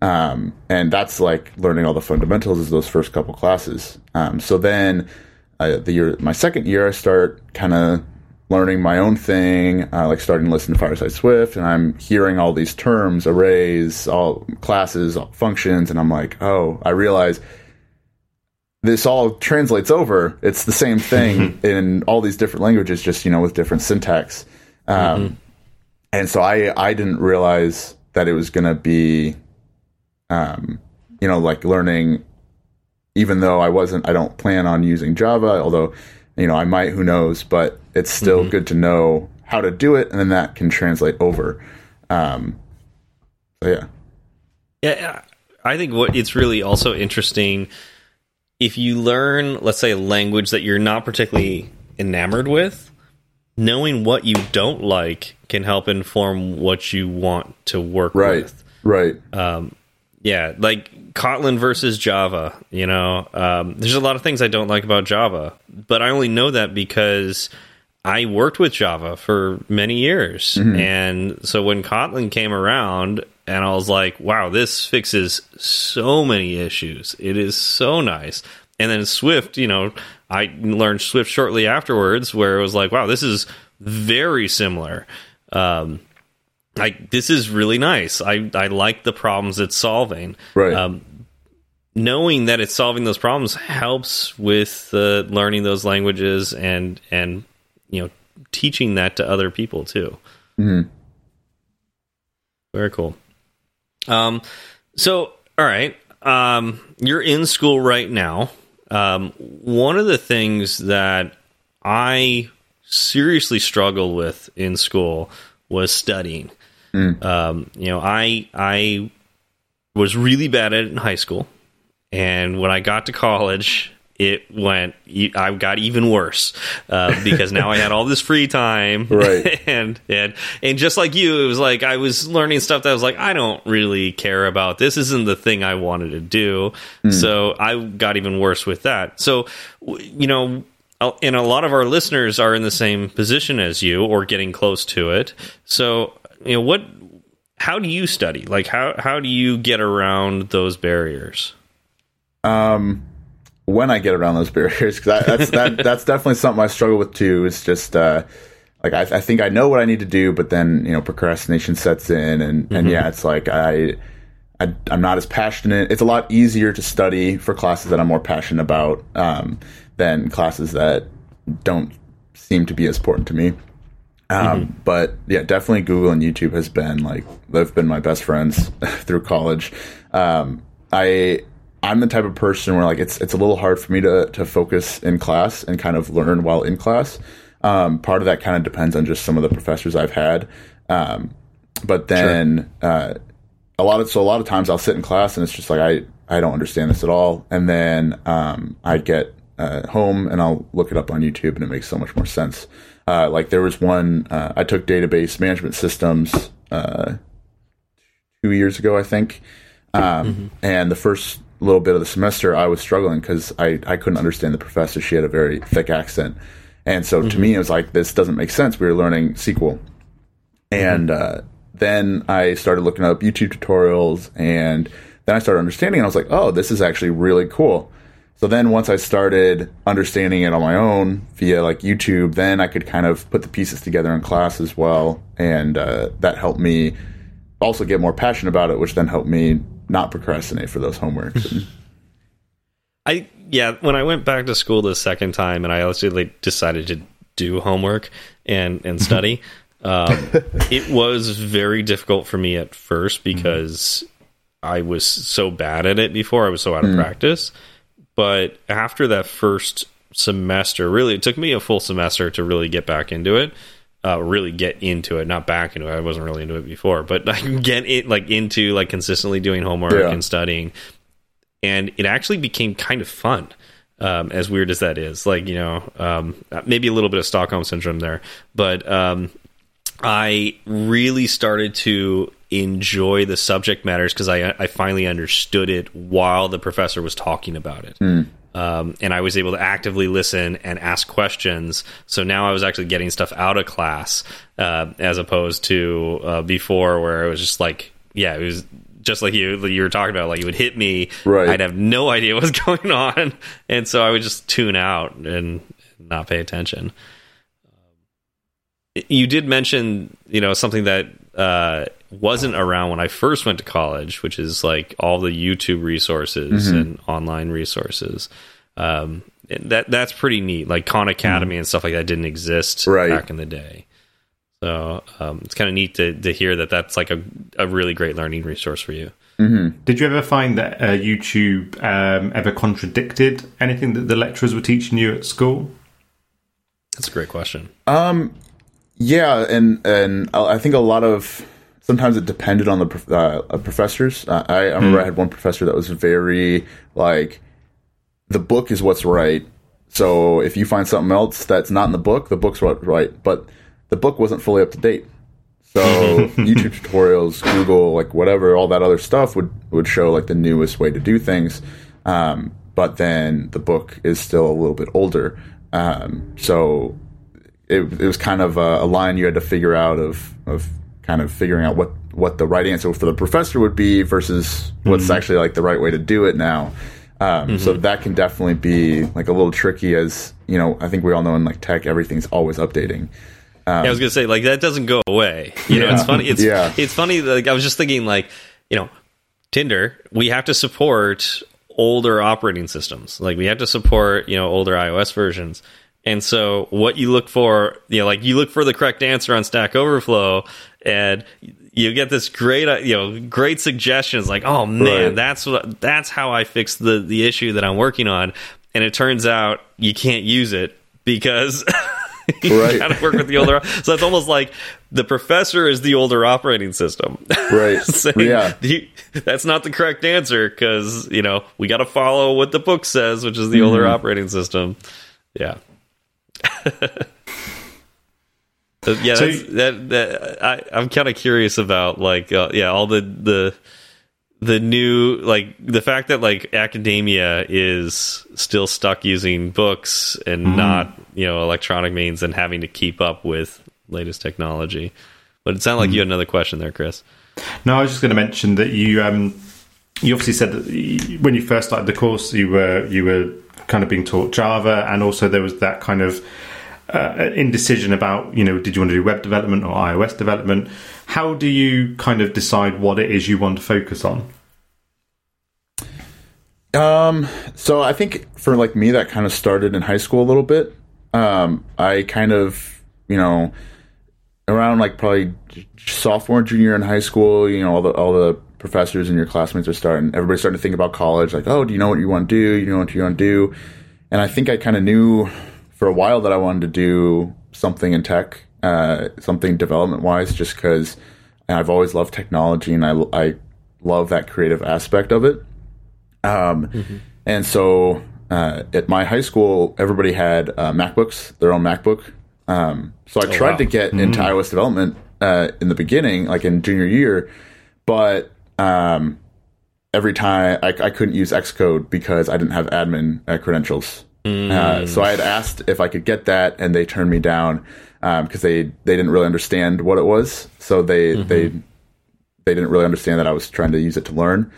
Um, and that's like learning all the fundamentals is those first couple classes. Um, so then uh, the year, my second year, I start kind of learning my own thing, uh, like starting to listen to Fireside Swift, and I'm hearing all these terms, arrays, all classes, all functions, and I'm like, oh, I realize this all translates over. It's the same thing in all these different languages, just you know, with different syntax. Um, And so I I didn't realize that it was going to be, um, you know, like learning. Even though I wasn't, I don't plan on using Java. Although, you know, I might. Who knows? But it's still good to know how to do it, and then that can translate over. Um, so yeah. Yeah, I think what it's really also interesting if you learn, let's say, a language that you're not particularly enamored with, knowing what you don't like can help inform what you want to work Right. with. Right. Yeah, like Kotlin versus Java. You know, um, there's a lot of things I don't like about Java, but I only know that because I worked with Java for many years, and so when Kotlin came around, and I was like, "Wow, this fixes so many issues. It is so nice." And then Swift, you know, I learned Swift shortly afterwards, where it was like, "Wow, this is very similar." Um, like this is really nice. I I like the problems it's solving. Right. Um, knowing that it's solving those problems helps with uh, learning those languages and and you know teaching that to other people too. Very cool. Um, so all right, um, you're in school right now. Um, one of the things that I seriously struggled with in school was studying. Um, you know, I I was really bad at it in high school, and when I got to college, it went. I got even worse uh, because now I had all this free time, Right. and and and just like you, it was like I was learning stuff that I was like, I don't really care about. This isn't the thing I wanted to do, so I got even worse with that. So, you know. And a lot of our listeners are in the same position as you, or getting close to it. So, you know, what? How do you study? Like, how how do you get around those barriers? um, when I get around those barriers, because that's that, that's definitely something I struggle with too. It's just uh, like I, I think I know what I need to do, but then you know procrastination sets in, and and yeah, it's like I, I I'm not as passionate. It's a lot easier to study for classes that I'm more passionate about um, than classes that don't seem to be as important to me. Um, But yeah, definitely Google and YouTube has been like they've been my best friends through college. Um, I I'm the type of person where like it's it's a little hard for me to to focus in class and kind of learn while in class. Um, part of that kind of depends on just some of the professors I've had. Um, but then uh, a lot of so a lot of times I'll sit in class and it's just like I I don't understand this at all, and then um, I get uh, home and I'll look it up on YouTube and it makes so much more sense. Uh, like there was one uh, I took database management systems uh, two years ago, I think, um, mm-hmm. and the first little bit of the semester I was struggling because I I couldn't understand the professor. She had a very thick accent, and so mm-hmm. to me it was like this doesn't make sense. We were learning SQL, and mm-hmm. uh, then I started looking up YouTube tutorials, and then I started understanding. And I was like, oh, this is actually really cool. So then once I started understanding it on my own via like YouTube, then I could kind of put the pieces together in class as well, and uh, that helped me also get more passionate about it, which then helped me not procrastinate for those homeworks. I yeah, when I went back to school the second time, and I actually like, decided to do homework and and study. um, it was very difficult for me at first because mm-hmm. I was so bad at it before. I was so out of mm. practice but after that first semester, really, it took me a full semester to really get back into it. Uh, really get into it, not back into it. I wasn't really into it before, but I can get it like into like consistently doing homework yeah. and studying, and it actually became kind of fun. Um, as weird as that is, like you know, um, maybe a little bit of Stockholm syndrome there, but um, I really started to enjoy the subject matters because I, I finally understood it while the professor was talking about it. Mm. Um, and I was able to actively listen and ask questions. So now I was actually getting stuff out of class uh, as opposed to uh, before, where it was just like, yeah, it was just like you you were talking about. Like it would hit me, right. I'd have no idea what was going on, and so I would just tune out and not pay attention. You did mention, you know, something that uh, wasn't around when I first went to college, which is like all the YouTube resources mm -hmm. and online resources. Um, that that's pretty neat. Like Khan Academy mm -hmm. and stuff like that didn't exist right. back in the day. So um, it's kind of neat to to hear that that's like a a really great learning resource for you. Mm -hmm. Did you ever find that uh, YouTube um, ever contradicted anything that the lecturers were teaching you at school? That's a great question. Um, yeah, and and I think a lot of sometimes it depended on the uh, professors. Uh, I, I, remember mm. I had one professor that was very like, the book is what's right. So if you find something else that's not in the book, the book's what's right. But the book wasn't fully up to date. So YouTube tutorials, Google, like whatever, all that other stuff would would show like the newest way to do things. Um, but then the book is still a little bit older. Um, so it, it was kind of a, a, line you had to figure out of of kind of figuring out what what the right answer for the professor would be versus what's mm-hmm. actually like the right way to do it now. Um, mm-hmm. So that can definitely be like a little tricky, as you know. I think we all know in like tech, everything's always updating. Um, yeah, I was gonna say like that doesn't go away. You yeah. know, it's funny. It's yeah. it's funny. Like I was just thinking, like you know, Tinder. We have to support older operating systems. Like we have to support you know older iOS versions. And so what you look for, you know, like you look for the correct answer on Stack Overflow and you get this great, uh, you know, great suggestions like, "Oh man, right. that's what that's how I fix the the issue that I'm working on." And it turns out you can't use it because you right. got to work with the older. so it's almost like the professor is the older operating system. Right. yeah. that's not the correct answer because you know we got to follow what the book says, which is the mm -hmm. older operating system. Yeah. Yeah, so, that that I, I'm kind of curious about like uh, yeah all the the the new like the fact that like academia is still stuck using books and mm. not you know electronic means and having to keep up with latest technology. But it sounded like mm. you had another question there, Chris. No, I was just going to mention that you um you obviously said that when you first started the course you were you were kind of being taught Java, and also there was that kind of uh, indecision about you know did you want to do web development or iOS development. How do you kind of decide what it is you want to focus on? Um, so I think for like me, that kind of started in high school a little bit. Um, I kind of, you know, around like probably sophomore, junior in high school, you know, all the all the professors and your classmates are starting, everybody's starting to think about college. Like, oh, do you know what you want to do? You know what you want to do? And I think I kind of knew for a while that I wanted to do something in tech, uh, something development wise, just because I've always loved technology and I, I love that creative aspect of it. Um, mm-hmm. And so uh, at my high school, everybody had uh, MacBooks, their own MacBook. Um, so I tried wow. to get into iOS development uh, in the beginning, like in junior year, but um, every time I, I couldn't use Xcode because I didn't have admin uh, credentials. Uh, so I had asked if I could get that, and they turned me down because they they didn't really understand what it was. So they they they didn't really understand that I was trying to use it to learn.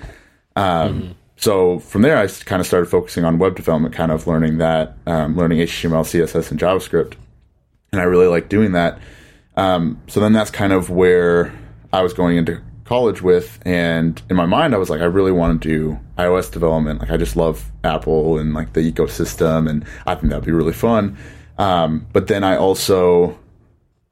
Um, So from there, I kind of started focusing on web development, kind of learning that, um, learning HTML, CSS, and JavaScript, and I really like doing that. Um, so then that's kind of where I was going into college with, and in my mind, I was like, I really want to do iOS development. Like, I just love Apple and like the ecosystem, and I think that'd be really fun. Um, but then I also,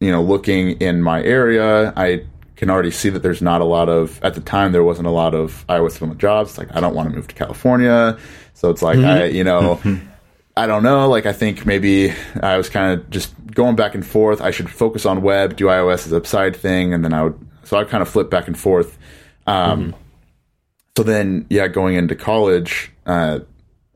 you know, looking in my area, I can already see that there's not a lot of at the time there wasn't a lot of iOS development jobs. Like, I don't want to move to California, so it's like I, you know. I don't know. Like, I think maybe I was kind of just going back and forth. I should focus on web, do iOS as a side thing, and then I would. So I kind of flip back and forth. Um, So then, yeah, going into college, uh,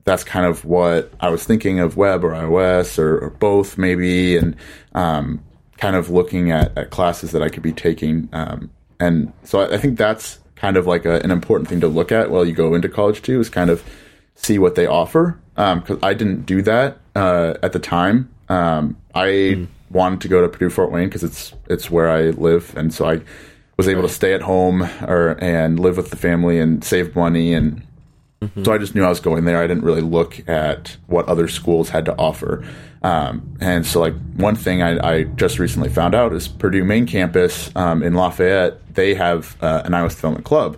that's kind of what I was thinking of web or iOS or, or both, maybe, and um, kind of looking at, at classes that I could be taking. Um, and so I, I think that's kind of like a, an important thing to look at while you go into college too, is kind of see what they offer. Because I didn't do that uh, at the time. Um, I wanted to go to Purdue Fort Wayne because it's it's where I live, and so I was able to stay at home or and live with the family and save money and so I just knew I was going there. I didn't really look at what other schools had to offer. Um, and so, like, one thing I, I just recently found out is Purdue main campus um, in Lafayette, they have uh, an iOS development club.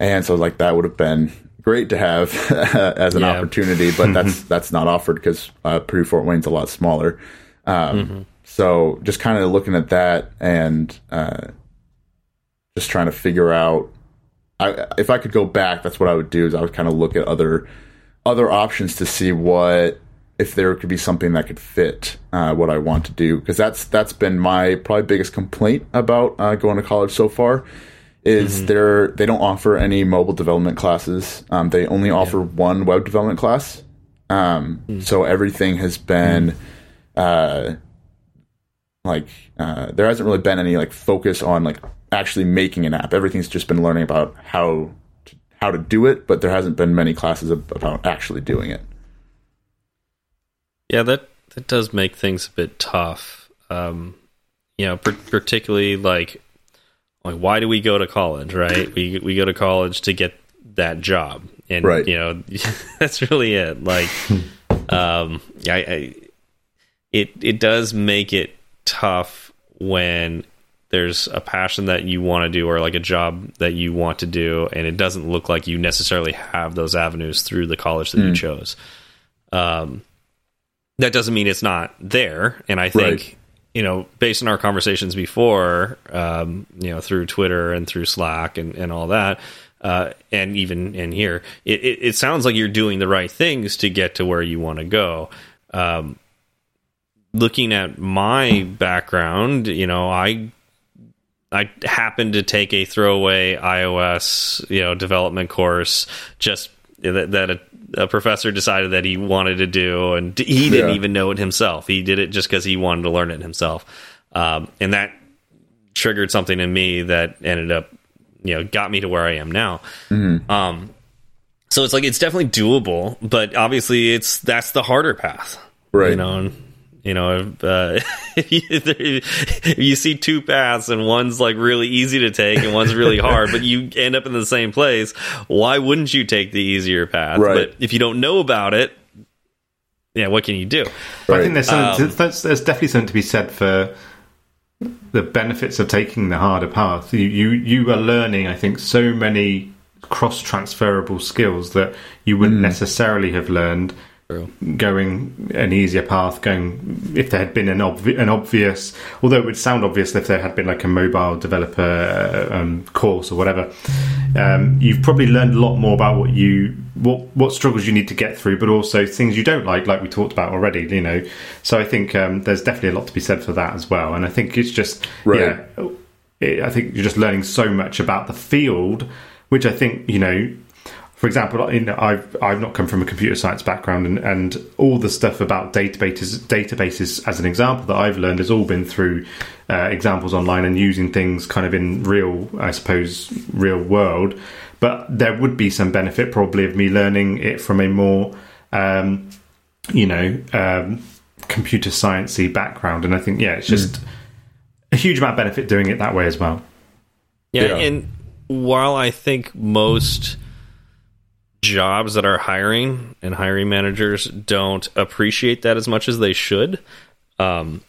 And so, like, that would have been great to have as an Yeah. opportunity, but that's that's not offered because uh, Purdue Fort Wayne's a lot smaller. Um, So, just kind of looking at that and uh, just trying to figure out I, if I could go back, that's what I would do. Is I would kind of look at other other options to see what if there could be something that could fit uh, what I want to do. Because that's that's been my probably biggest complaint about uh, going to college so far. Is they're they don't offer any mobile development classes. Um, they only offer one web development class. Um, So everything has been uh, like uh, there hasn't really been any like focus on like actually making an app. Everything's just been learning about how to, how to do it, but there hasn't been many classes about actually doing it. Yeah, that that does make things a bit tough. Um, you know, per particularly like, like why do we go to college? Right? We we go to college to get that job, and Right. you know that's really it. Like, um, I, I it it does make it tough when there's a passion that you want to do or like a job that you want to do and it doesn't look like you necessarily have those avenues through the college that you chose um that doesn't mean it's not there and i think Right. you know based on our conversations before um you know through twitter and through slack and, and all that uh, and even in here, it, it, it sounds like you're doing the right things to get to where you want to go. Um, looking at my background, you know, I I happened to take a throwaway iOS, you know, development course just that, that a, a professor decided that he wanted to do, and he didn't Yeah. even know it himself. He did it just because he wanted to learn it himself, um, and that triggered something in me that ended up, you know, got me to where I am now. Um, so it's like it's definitely doable, but obviously it's that's the harder path, Right. You know, and, you know, if, uh, if, you, if you see two paths and one's like really easy to take and one's really hard, but you end up in the same place, why wouldn't you take the easier path? Right. But if you don't know about it, yeah, what can you do? But I think there's, Um, there's, there's definitely something to be said for the benefits of taking the harder path. You you, you are learning, I think, so many cross transferable skills that you wouldn't necessarily have learned True. Going an easier path. Going if there had been an obvi- an obvious, although it would sound obvious if there had been like a mobile developer uh, um, course or whatever. Um, you've probably learned a lot more about what you what what struggles you need to get through, but also things you don't like, like we talked about already. You know, so I think um, there's definitely a lot to be said for that as well. And I think it's just Right. yeah, it, I think you're just learning so much about the field, which I think you know for example, you know, I've I've not come from a computer science background, and, and all the stuff about databases databases as an example that I've learned has all been through uh, examples online and using things kind of in real, I suppose, real world. But there would be some benefit probably of me learning it from a more, um, you know, um, computer sciencey background, and I think yeah, it's just mm. a huge amount of benefit doing it that way as well. Yeah, yeah. and while I think most jobs that are hiring and hiring managers don't appreciate that as much as they should. Um,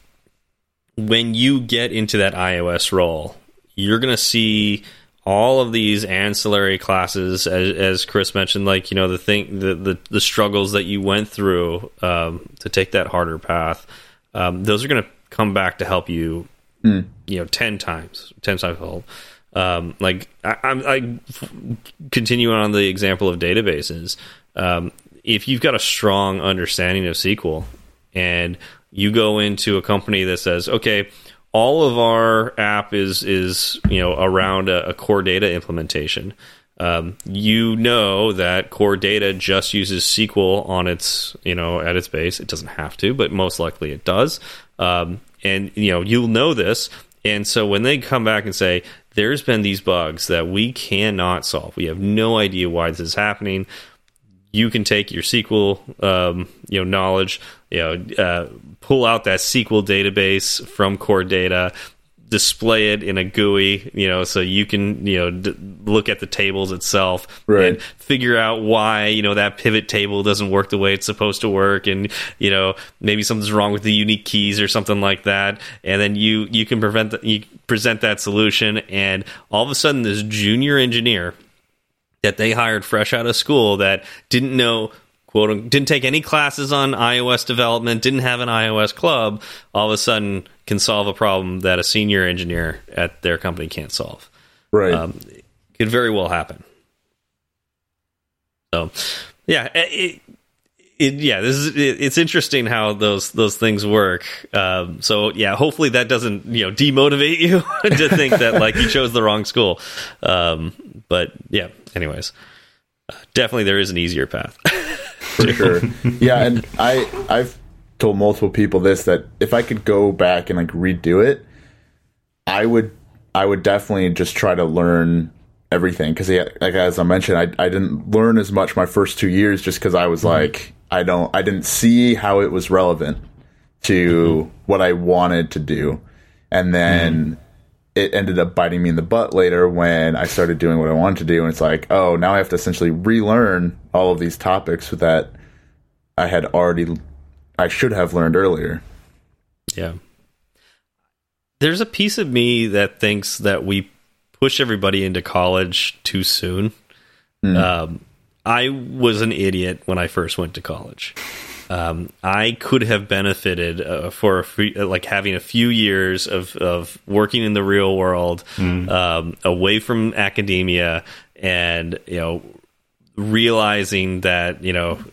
when you get into that iOS role, you're going to see all of these ancillary classes, as, as, Chris mentioned, like you know the thing, the the, the struggles that you went through um, to take that harder path. Um, those are going to come back to help you, mm. you know, ten times, ten times fold. Um, like I, I, continue on the example of databases. Um, if you've got a strong understanding of SQL and you go into a company that says, okay, all of our app is is you know around a, a core data implementation. Um, you know that core data just uses SQL on its you know at its base. It doesn't have to, but most likely it does. Um, and you know you'll know this. And so when they come back and say, there's been these bugs that we cannot solve. We have no idea why this is happening. You can take your SQL, um, you know, knowledge, you know, uh, pull out that SQL database from core data, display it in a GUI, you know, so you can, you know, look at the tables itself right. and figure out why, you know, that pivot table doesn't work the way it's supposed to work. And, you know, maybe something's wrong with the unique keys or something like that. And then you, you can prevent, the, you present that solution. And all of a sudden this junior engineer that they hired fresh out of school that didn't know quote didn't take any classes on iOS development, didn't have an iOS club, all of a sudden can solve a problem that a senior engineer at their company can't solve. Right. Um, could very well happen. So, yeah, it, it, yeah, this is it, it's interesting how those those things work. Um, so yeah, hopefully that doesn't you know demotivate you to think that like you chose the wrong school. Um, but yeah, anyways, definitely there is an easier path. For sure. Yeah, and I I've told multiple people this that if I could go back and like redo it, I would I would definitely just try to learn everything because like as I mentioned, I I didn't learn as much my first two years just because I was mm-hmm. like I don't I didn't see how it was relevant to mm-hmm. what I wanted to do, and then. Mm-hmm. It ended up biting me in the butt later when I started doing what I wanted to do, and it's like, oh, now I have to essentially relearn all of these topics that I had already I should have learned earlier. Yeah. There's a piece of me that thinks that we push everybody into college too soon. Mm. Um, I was an idiot when I first went to college. Um, I could have benefited uh, for a free, uh, like having a few years of, of working in the real world, mm. um, away from academia, and you know, realizing that you know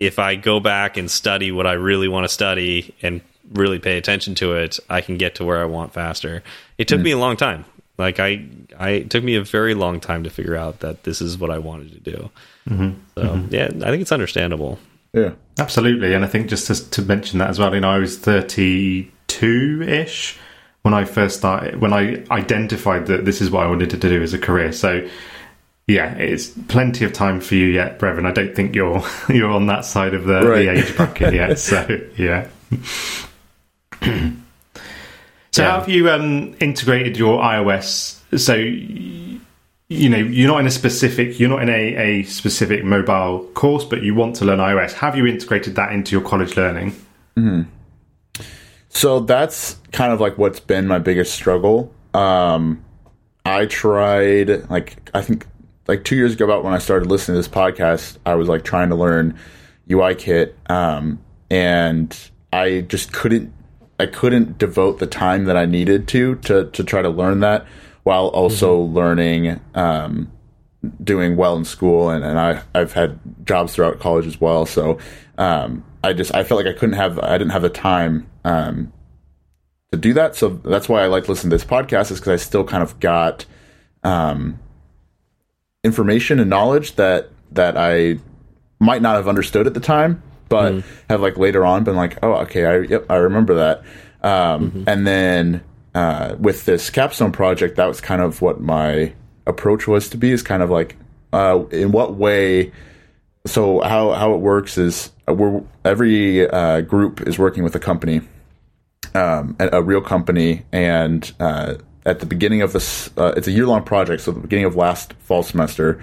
if I go back and study what I really want to study and really pay attention to it, I can get to where I want faster. It took mm. me a long time. Like I, I it took me a very long time to figure out that this is what I wanted to do. Mm -hmm. So mm -hmm. yeah, I think it's understandable. Yeah, absolutely. And I think just to, to mention that as well, you know, I was thirty two ish when I first started when I identified that this is what I wanted to do as a career. So yeah, it's plenty of time for you yet, Brevin. I don't think you're you're on that side of the, right. the age bracket yet. So yeah. so yeah. how have you um, integrated your iOS? So you know you're not in a specific you're not in a, a specific mobile course, but you want to learn iOS. Have you integrated that into your college learning? Mm-hmm. So that's kind of like what's been my biggest struggle. Um, I tried like I think like two years ago about when I started listening to this podcast, I was like trying to learn UIKit, um, and I just couldn't I couldn't devote the time that I needed to to to try to learn that while also mm-hmm. learning um, doing well in school and, and I I've had jobs throughout college as well. So um, I just I felt like I couldn't have I didn't have the time um, to do that. So that's why I like listening to this podcast is because I still kind of got um, information and knowledge that that I might not have understood at the time, but have like later on been like, oh, okay, I yep, I remember that. Um, And then uh, with this capstone project, that was kind of what my approach was to be. Is kind of like, uh, in what way? So how how it works is uh, we're every uh, group is working with a company, um, a, real company, and uh, at the beginning of this, uh, it's a year long project. So the beginning of last fall semester,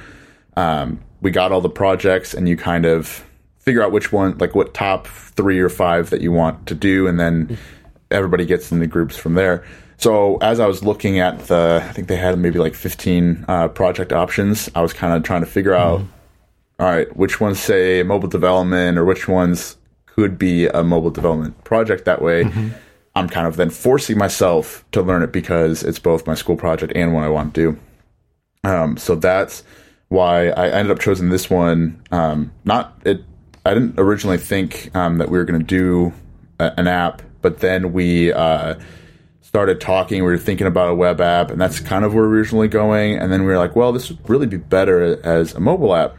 um, we got all the projects, and you kind of figure out which one, like what top three or five that you want to do, and then everybody gets into groups from there. So as I was looking at the, I think they had maybe like 15 uh, project options. I was kind of trying to figure out, all right, which ones say mobile development or which ones could be a mobile development project. That way, I'm kind of then forcing myself to learn it because it's both my school project and what I want to do. Um, so that's why I ended up choosing this one. Um, not it. I didn't originally think um, that we were going to do a, an app, but then we uh, started talking. We were thinking about a web app, and that's kind of where we were originally going. And then we were like, well, this would really be better as a mobile app.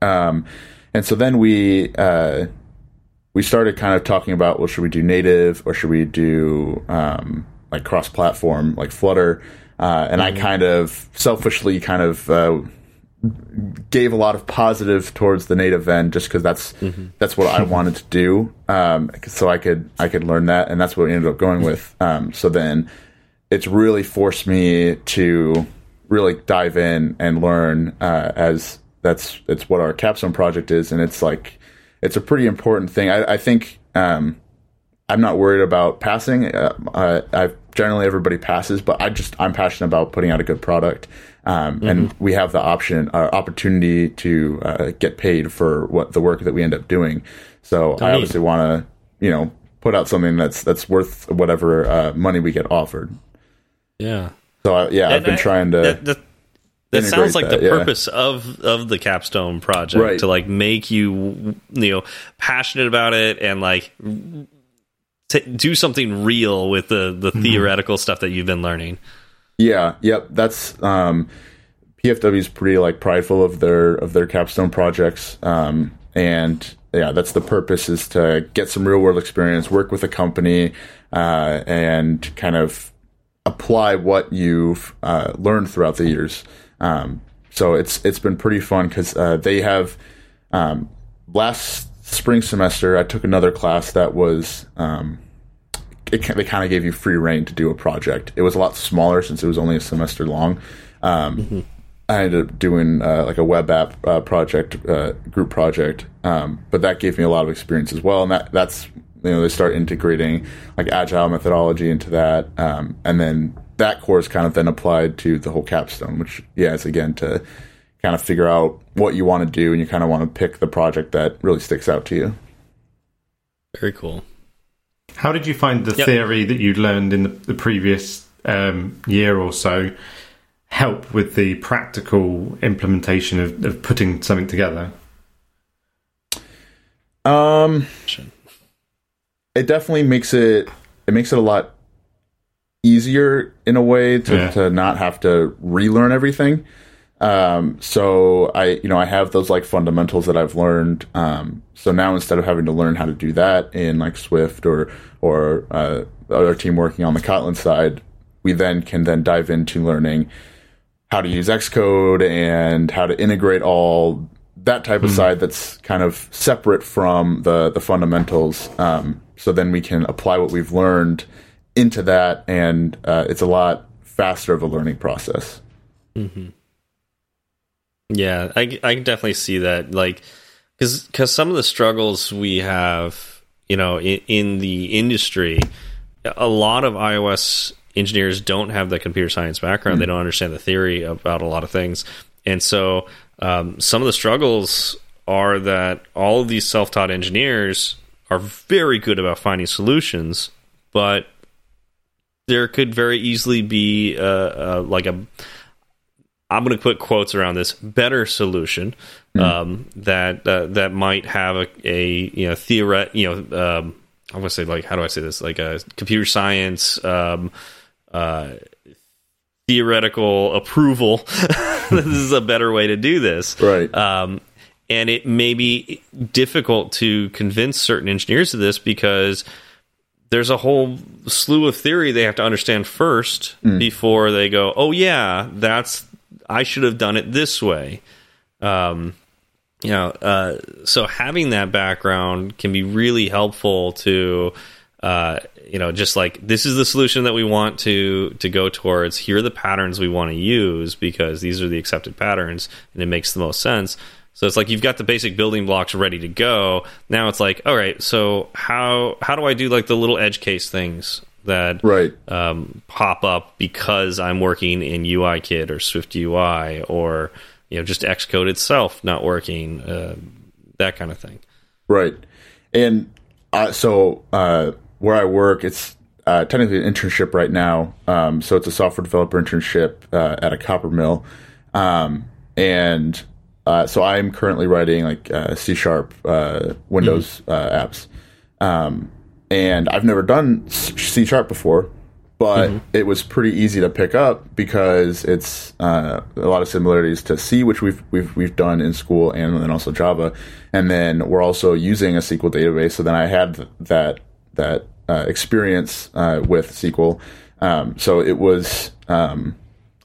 Um, and so then we uh, we started kind of talking about, well, should we do native or should we do um, like cross-platform, like Flutter? Uh, and I kind of selfishly kind of uh, gave a lot of positive towards the native end just because that's that's what I wanted to do. Um, so I could I could learn that, and that's what we ended up going with. Um, so then it's really forced me to really dive in and learn uh, as that's it's what our capstone project is, and it's like it's a pretty important thing. I, I think um, I'm not worried about passing. Uh, uh, I generally everybody passes, but I just I'm passionate about putting out a good product, um, and we have the option uh, opportunity to uh, get paid for what the work that we end up doing. So I neat. obviously want to you know put out something that's that's worth whatever uh, money we get offered. Yeah. So I, yeah, I've been I- trying to. That, that, that sounds like that, the yeah. purpose of of the capstone project Right. to like make you you know passionate about it and like t- do something real with the the Mm-hmm. theoretical stuff that you've been learning. Yeah, yep. That's um, PFW is pretty like prideful of their of their capstone projects, um, and yeah, that's the purpose is to get some real world experience, work with a company, uh, and kind of apply what you've uh, learned throughout the years. Um, so it's it's been pretty fun because uh, they have um, last spring semester I took another class that was um, it, they kind of gave you free reign to do a project. It was a lot smaller since it was only a semester long. Um, I ended up doing uh, like a web app uh, project, uh, group project, um, but that gave me a lot of experience as well. And that that's you know they start integrating like agile methodology into that, um, and then that course kind of then applied to the whole capstone, which yeah is again to kind of figure out what you want to do, and you kind of want to pick the project that really sticks out to you. Very cool. How did you find the Yep. theory that you'd learned in the, the previous um, year or so help with the practical implementation of, of putting something together? Um, it definitely makes it it makes it a lot easier in a way to, Yeah. to not have to relearn everything. Um, so I, you know, I have those like fundamentals that I've learned. Um, so now instead of having to learn how to do that in like Swift or or uh, other team working on the Kotlin side, we then can then dive into learning how to use Xcode and how to integrate all that type of side that's kind of separate from the the fundamentals. Um, so then we can apply what we've learned into that, and uh, it's a lot faster of a learning process. Yeah, I, I can definitely see that. Like, because because some of the struggles we have, you know, in, in the industry, a lot of iOS engineers don't have the computer science background. They don't understand the theory about a lot of things, and so um, some of the struggles are that all of these self-taught engineers are very good about finding solutions, but there could very easily be uh, uh, like a I'm going to put quotes around this better solution um, that uh, that might have a, a you know theoret you know um, I want to say like how do I say this like a computer science um, uh, theoretical approval. this is a better way to do this, Right. um, and it may be difficult to convince certain engineers of this because there's a whole slew of theory they have to understand first before they go, "Oh yeah, that's I should have done it this way." Um, you know, uh, so having that background can be really helpful to, uh, you know, just like this is the solution that we want to to go towards. Here are the patterns we want to use because these are the accepted patterns, and it makes the most sense. So it's like you've got the basic building blocks ready to go. Now it's like, all right, so how how do I do like the little edge case things that Right. um, pop up because I'm working in UIKit or Swift UI or you know just Xcode itself not working, uh, that kind of thing. Right. And uh, so uh, where I work, it's uh, technically an internship right now. Um, so it's a software developer internship uh, at a copper mill. Um, and uh, so I'm currently writing like uh, C sharp uh, Windows uh, apps. Um, and I've never done C sharp before, but it was pretty easy to pick up because it's uh, a lot of similarities to C, which we've we've we've done in school, and then also Java, and then we're also using a SQL database. So then I had that that uh, experience uh, with SQL, um, so it was um,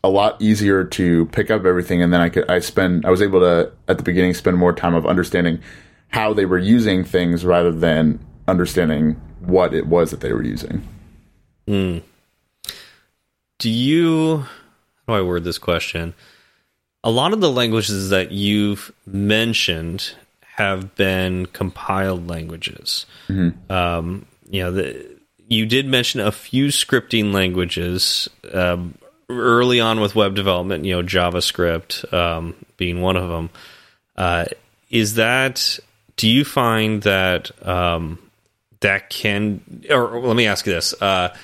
a lot easier to pick up everything, and then I could I spend I was able to at the beginning spend more time of understanding how they were using things rather than understanding what it was that they were using. Do you? How do I word this question? A lot of the languages that you've mentioned have been compiled languages. Um, you know, the, you did mention a few scripting languages um, early on with web development. You know, JavaScript um, being one of them. Uh, is that? Do you find that um, that can? Or let me ask you this: uh,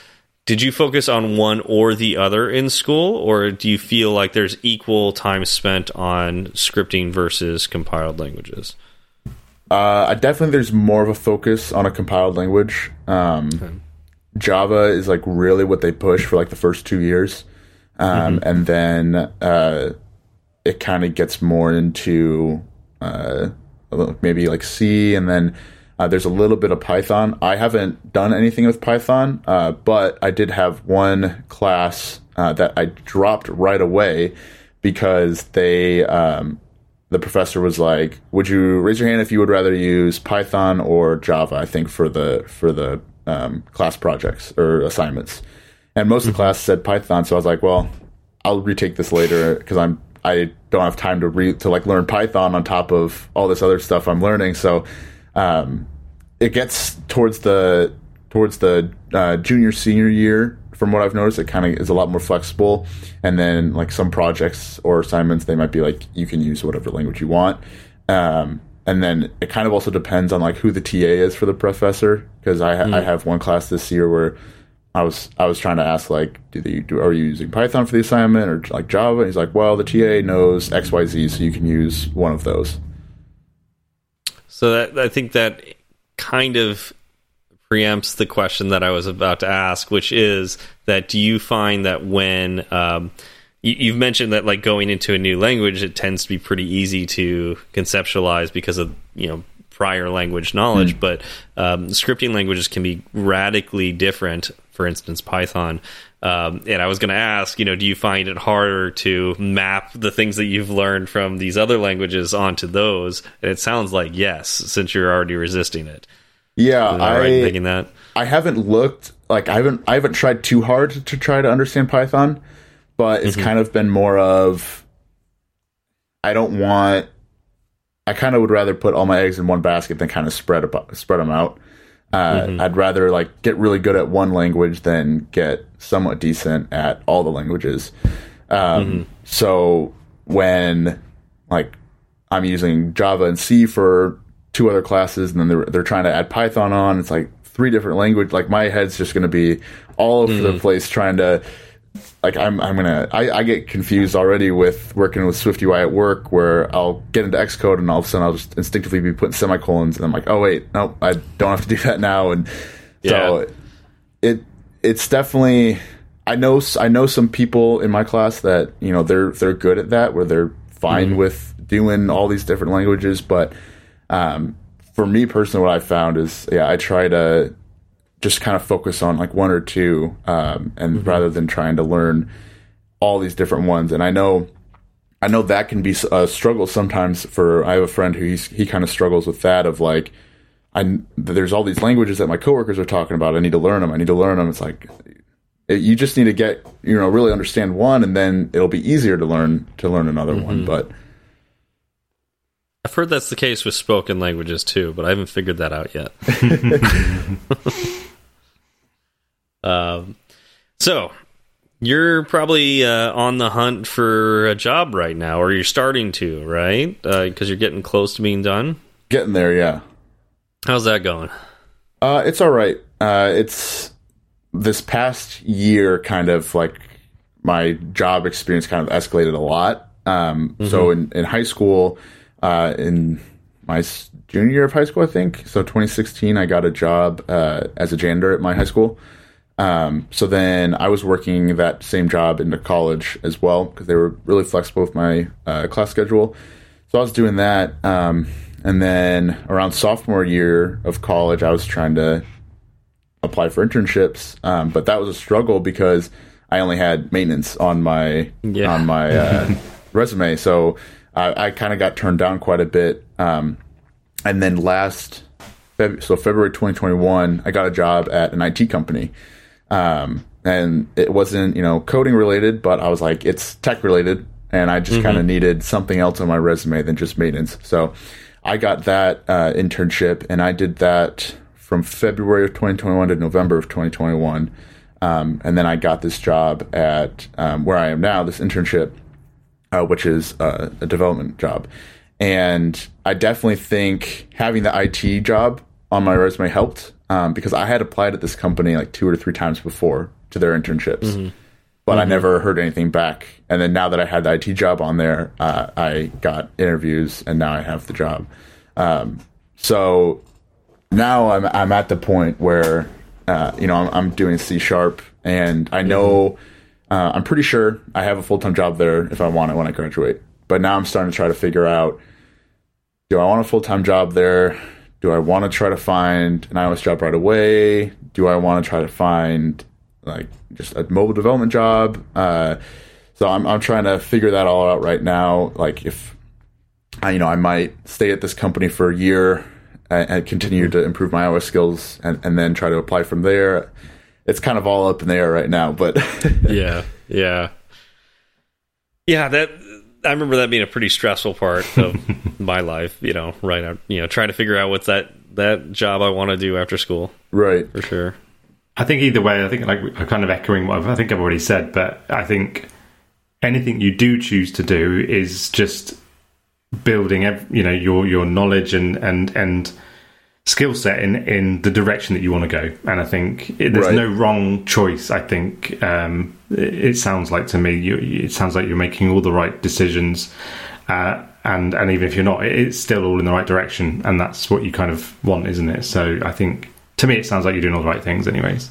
Did you focus on one or the other in school, or do you feel like there's equal time spent on scripting versus compiled languages? Uh, I definitely there's more of a focus on a compiled language. Um, Java is like really what they push for like the first two years, um, and then uh, it kind of gets more into uh, maybe like C, and then uh, there's a little bit of Python. I haven't done anything with Python, uh, but I did have one class uh, that I dropped right away because they um, the professor was like, "Would you raise your hand if you would rather use Python or Java?" I think for the for the um, class projects or assignments, and most of the class said Python. So I was like, "Well, I'll retake this later because I'm I don't have time to re to like learn Python on top of all this other stuff I'm learning." So um, it gets towards the towards the uh, junior senior year from what i've noticed it kind of is a lot more flexible and then like some projects or assignments they might be like you can use whatever language you want um, and then it kind of also depends on like who the ta is for the professor because I, ha- I have one class this year where I was I was trying to ask like, do they do are you using Python for the assignment or like Java? And he's like, well, the TA knows X Y Z, so you can use one of those. So that I think that kind of preempts the question that I was about to ask, which is that do you find that when um, you, you've mentioned that like going into a new language, it tends to be pretty easy to conceptualize because of you know prior language knowledge, but um, scripting languages can be radically different. For instance, Python. Um, and I was going to ask, you know, do you find it harder to map the things that you've learned from these other languages onto those? And it sounds like yes, since you're already resisting it. Yeah, I right thinking that? I haven't looked like I haven't I haven't tried too hard to try to understand Python, but it's kind of been more of I don't want I kind of would rather put all my eggs in one basket than kind of spread spread them out. Uh, I'd rather like get really good at one language than get somewhat decent at all the languages. Um, So when like I'm using Java and C for two other classes, and then they're they're trying to add Python on. It's like three different language. Like my head's just going to be all over the place trying to. Like I'm, I'm gonna. I, I get confused already with working with Swift UI at work, where I'll get into Xcode and all of a sudden I'll just instinctively be putting semicolons, and I'm like, oh wait, no, I don't have to do that now. And so Yeah. it it's definitely I know I know some people in my class that you know they're they're good at that where they're fine with doing all these different languages, but um, for me personally, what I found is, yeah, I try to just kind of focus on like one or two, um, and rather than trying to learn all these different ones. And I know, I know that can be a struggle sometimes. For I have a friend who he's, he kind of struggles with that of like, I there's all these languages that my coworkers are talking about. I need to learn them. I need to learn them. It's like it, you just need to get you know really understand one, and then it'll be easier to learn to learn another mm-hmm. one. But I've heard that's the case with spoken languages too, but I haven't figured that out yet. um, so you're probably uh, on the hunt for a job right now, or you're starting to, right? Because uh, you're getting close to being done. Getting there, yeah. How's that going? Uh, it's all right. Uh, it's this past year, kind of like my job experience kind of escalated a lot. Um, mm -hmm. So in, in high school, uh, in my junior year of high school, I think. So 2016, I got a job uh, as a janitor at my high school. Um, so then I was working that same job into college as well because they were really flexible with my uh, class schedule. So I was doing that. Um, and then around sophomore year of college, I was trying to apply for internships, um, but that was a struggle because I only had maintenance on my yeah. on my uh, resume. So I, I kind of got turned down quite a bit. Um, and then last, Feb- so February 2021, I got a job at an IT company. Um, and it wasn't, you know, coding related, but I was like, it's tech related. And I just mm-hmm. kind of needed something else on my resume than just maintenance. So I got that uh, internship and I did that from February of 2021 to November of 2021. Um, and then I got this job at um, where I am now, this internship uh, which is uh, a development job. And I definitely think having the IT job on my resume helped um, because I had applied at this company like two or three times before to their internships, mm-hmm. but mm-hmm. I never heard anything back. And then now that I had the IT job on there, uh, I got interviews and now I have the job. Um, so now I'm I'm at the point where uh, you know I'm, I'm doing C sharp and I know. Mm-hmm uh, I'm pretty sure I have a full time job there if I want it when I graduate. But now I'm starting to try to figure out do I want a full time job there? Do I want to try to find an iOS job right away? Do I want to try to find like just a mobile development job? Uh, so I'm, I'm trying to figure that all out right now. Like if I, you know, I might stay at this company for a year and, and continue to improve my iOS skills and, and then try to apply from there it's kind of all up in the air right now. But yeah, yeah, yeah. That I remember that being a pretty stressful part of my life. You know, right? Out, you know, trying to figure out what's that that job I want to do after school. Right, for sure. I think either way, I think like I'm kind of echoing what I think I've already said, but I think anything you do choose to do is just building, you know, your your knowledge and and and skill set in in the direction that you want to go. And i think it, there's right. no wrong choice i think. Um, it, it, sounds like to me you, it sounds like you're making all the right decisions uh, and and even if you're not it's still all in the right direction. And that's what you kind of want isn't it? So i think to me it sounds like you're doing all the right things anyways.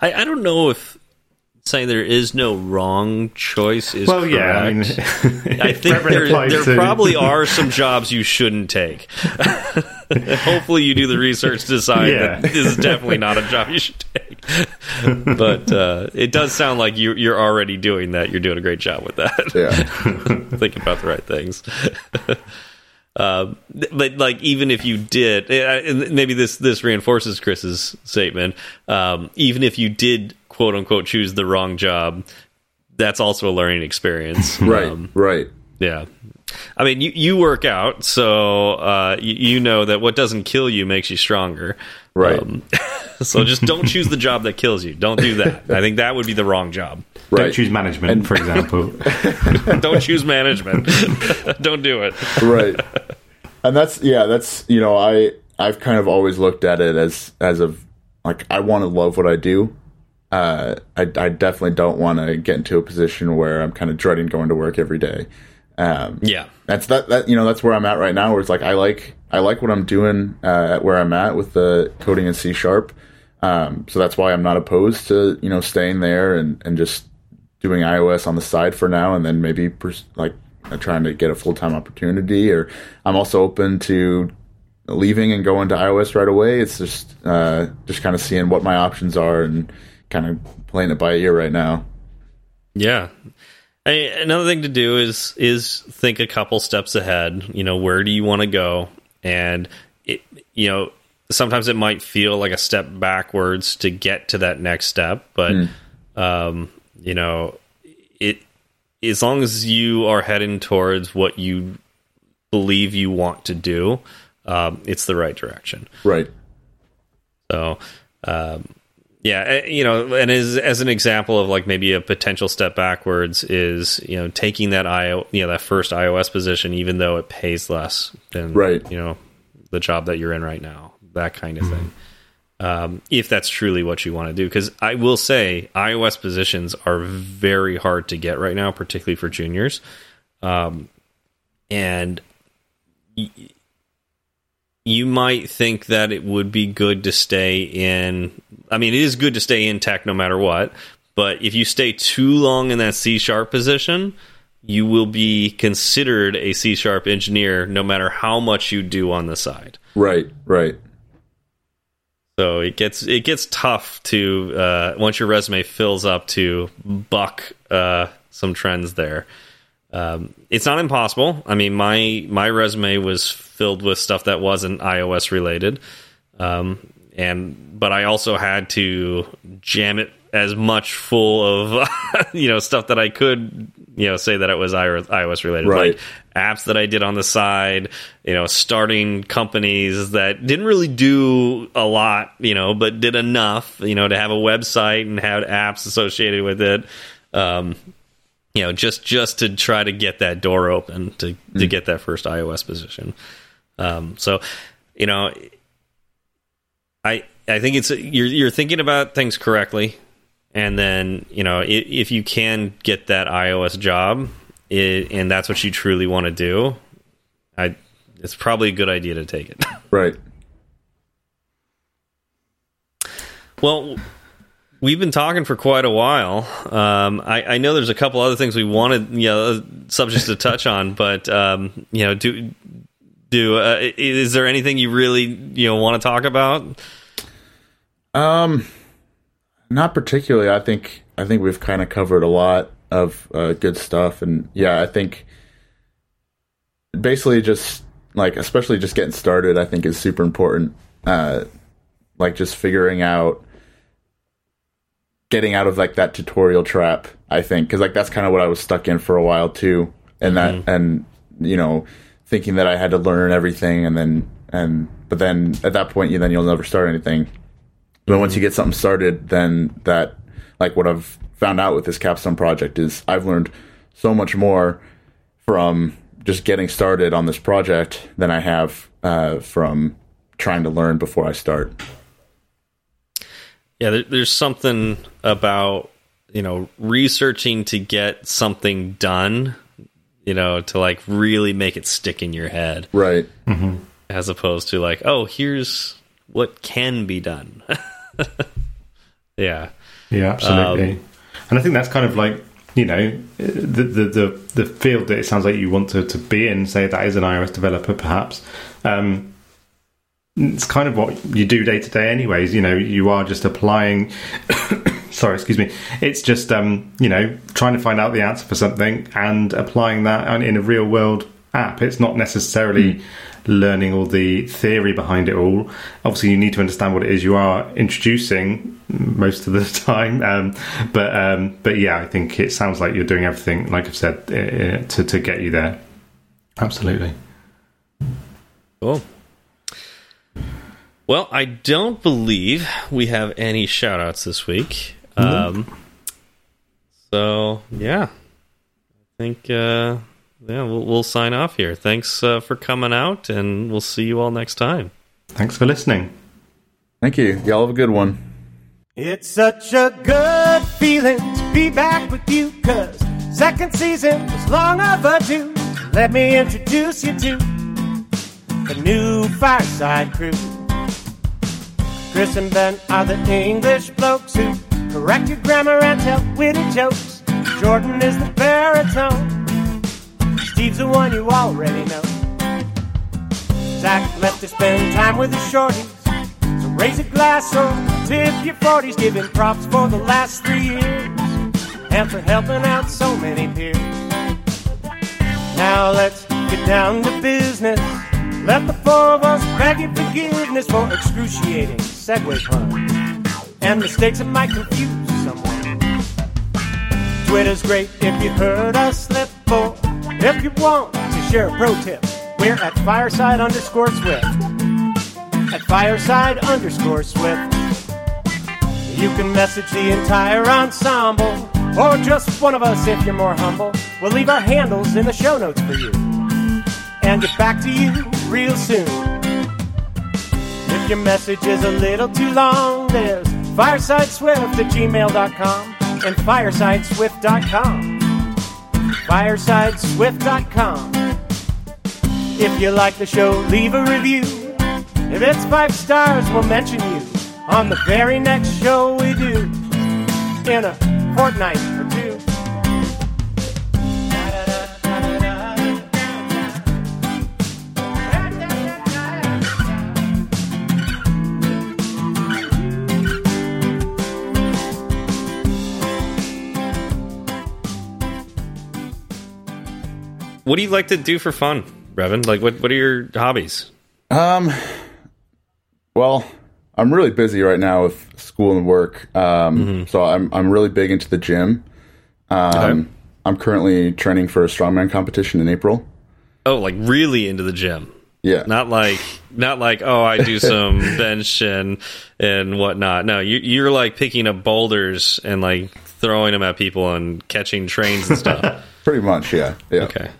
I, I don't know if saying there is no wrong choice is well, correct. yeah. I, mean, I think there, there to... probably are some jobs you shouldn't take. Hopefully, you do the research to decide yeah. that this is definitely not a job you should take. but uh, it does sound like you, you're already doing that. You're doing a great job with that. Yeah, thinking about the right things. Uh, but like even if you did, uh, maybe this this reinforces Chris's statement. Um, even if you did quote unquote choose the wrong job, that's also a learning experience. right. Um, right. Yeah. I mean, you, you work out, so uh, you, you, know that what doesn't kill you makes you stronger. Right. Um, so just don't choose the job that kills you. Don't do that. I think that would be the wrong job. Right. Don't choose management, and, for example. don't choose management. don't do it. Right. And that's yeah, that's you know, I I've kind of always looked at it as as of like I want to love what I do, uh, I, I, definitely don't want to get into a position where I'm kind of dreading going to work every day. Um, yeah, that's that, that. You know, that's where I'm at right now. Where it's like I like I like what I'm doing uh, at where I'm at with the coding in C sharp. Um, so that's why I'm not opposed to you know staying there and and just doing iOS on the side for now, and then maybe pers- like trying to get a full time opportunity. Or I'm also open to leaving and going to iOS right away. It's just uh, just kind of seeing what my options are and kind of playing it by ear right now. Yeah. I, another thing to do is is think a couple steps ahead. You know, where do you want to go? And it, you know, sometimes it might feel like a step backwards to get to that next step, but mm. um, you know, it as long as you are heading towards what you believe you want to do, um, it's the right direction. Right. So, um, yeah, eh, you know, and as as an example of like maybe a potential step backwards is you know taking that i you know that first iOS position, even though it pays less than right. you know the job that you're in right now, that kind of thing. Um, if that's truly what you want to do, because I will say iOS positions are very hard to get right now, particularly for juniors, um, and you might think that it would be good to stay in. I mean, it is good to stay intact no matter what, but if you stay too long in that C sharp position, you will be considered a C sharp engineer no matter how much you do on the side. Right, right. So it gets it gets tough to uh, once your resume fills up to buck uh, some trends there. Um, it's not impossible. I mean, my my resume was filled with stuff that wasn't iOS related, um, and but I also had to jam it as much full of you know stuff that I could you know say that it was iOS related, right. like apps that I did on the side, you know, starting companies that didn't really do a lot, you know, but did enough, you know, to have a website and had apps associated with it. Um, you know, just just to try to get that door open to mm. to get that first iOS position. Um, so, you know, I I think it's you're you're thinking about things correctly, and then you know if, if you can get that iOS job, it, and that's what you truly want to do, I it's probably a good idea to take it. Right. Well, we've been talking for quite a while. Um, I, I, know there's a couple other things we wanted, you know, subjects to touch on, but um, you know, do do uh, is there anything you really you know want to talk about? Um, not particularly. I think I think we've kind of covered a lot of uh, good stuff, and yeah, I think basically just like especially just getting started, I think is super important. Uh, like just figuring out getting out of like that tutorial trap i think because like that's kind of what i was stuck in for a while too and mm-hmm. that and you know thinking that i had to learn everything and then and but then at that point you then you'll never start anything but mm-hmm. once you get something started then that like what i've found out with this capstone project is i've learned so much more from just getting started on this project than i have uh, from trying to learn before i start yeah, there, there's something about you know researching to get something done, you know, to like really make it stick in your head, right? Mm -hmm. As opposed to like, oh, here's what can be done. yeah, yeah, absolutely. Um, and I think that's kind of like you know the, the the the field that it sounds like you want to to be in. Say that is an iOS developer, perhaps. Um, it's kind of what you do day to day anyways you know you are just applying sorry excuse me. It's just um, you know trying to find out the answer for something and applying that in a real world app. It's not necessarily mm. learning all the theory behind it all. Obviously you need to understand what it is you are introducing most of the time um, but um, but yeah i think it sounds like you're doing everything like i've said uh, to, to get you there. Absolutely. Cool well, I don't believe we have any shout outs this week. Mm -hmm. Um, so, yeah. I think, uh, yeah, we'll, we'll sign off here. Thanks uh, for coming out, and we'll see you all next time. Thanks for listening. Thank you. Y'all have a good one. It's such a good feeling to be back with you, cause second season was long overdue. Let me introduce you to the new Fireside Crew. Chris and Ben are the English blokes who correct your grammar and tell witty jokes. Jordan is the baritone. Steve's the one you already know. Zach left to spend time with the shorties. So raise a glass or tip your 40s. Giving props for the last three years. And for helping out so many peers. Now let's get down to business. Let the four of us beg your forgiveness for excruciating segue puns and mistakes that might confuse someone. Twitter's great if you heard us slip, or if you want to share a pro tip, we're at fireside underscore swift. At fireside underscore swift. You can message the entire ensemble, or just one of us if you're more humble. We'll leave our handles in the show notes for you, and get back to you real soon. Your message is a little too long, there's firesideswift at gmail.com and firesideswift.com. Firesideswift.com. If you like the show, leave a review. If it's five stars, we'll mention you on the very next show we do in a fortnight What do you like to do for fun, Brevin? Like, what what are your hobbies? Um, well, I'm really busy right now with school and work. Um, so I'm I'm really big into the gym. Um, Okay. I'm currently training for a strongman competition in April. Oh, like really into the gym. Yeah, Not like, not like, oh, I do some bench and and whatnot. No, you, you're like picking up boulders and like throwing them at people and catching trains and stuff. pretty much. Yeah, yeah. okay.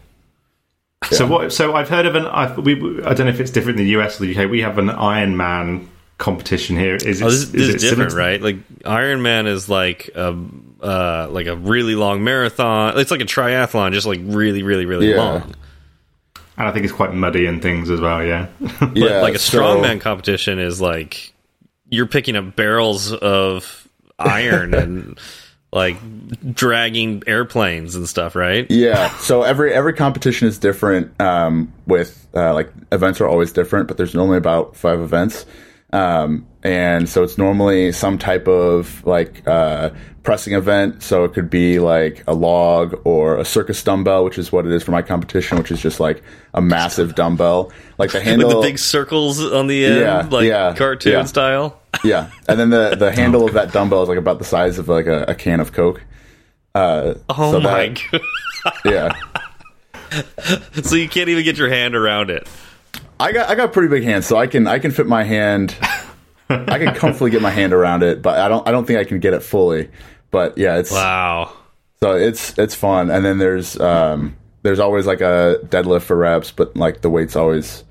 So what? So I've heard of an. I, we, I don't know if it's different in the US or the UK. We have an Ironman competition here. Is it? Oh, this, this is, it similar different, to- right? Like Iron Man is like a uh, like a really long marathon. It's like a triathlon, just like really, really, really Yeah. long. And I think it's quite muddy and things as well. Yeah. Yeah, like a so- strongman competition is like you're picking up barrels of iron and like dragging airplanes and stuff, right? Yeah. So every every competition is different. Um, with uh, like events are always different, but there's normally about five events. Um, and so it's normally some type of like uh, pressing event. So it could be like a log or a circus dumbbell, which is what it is for my competition, which is just like a massive dumbbell, like the handle. With the big circles on the end, Yeah, like yeah, cartoon yeah. style. yeah, and then the the handle of that dumbbell is like about the size of like a, a can of Coke. Uh, Oh So my that- god! yeah. so you can't even get your hand around it. I got I got pretty big hands, so I can I can fit my hand. I can comfortably get my hand around it, but I don't I don't think I can get it fully. But yeah, it's Wow. so it's it's fun. And then there's um there's always like a deadlift for reps, but like the weight's always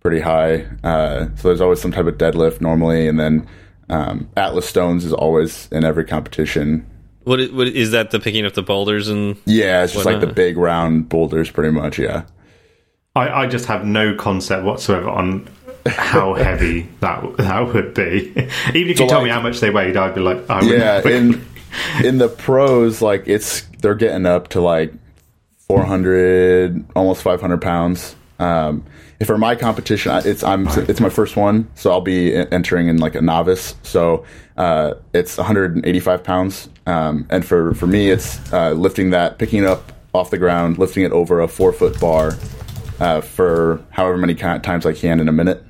pretty high. Uh, so there's always some type of deadlift normally, and then um, Atlas Stones is always in every competition. What is, what is that? The picking up the boulders and Yeah, it's just like the big round boulders, pretty much. Yeah. I, I just have no concept whatsoever on how heavy that that would be. Even if So, you told me how much they weighed, I'd be like, I wouldn't- yeah in in the pros like it's they're getting up to like 400 almost 500 pounds. Um if for my competition it's i'm it's my first one so i'll be entering in like a novice. So uh it's 185 pounds. Um and for for me it's uh lifting that picking it up off the ground lifting it over a four foot bar uh for however many times i can in a minute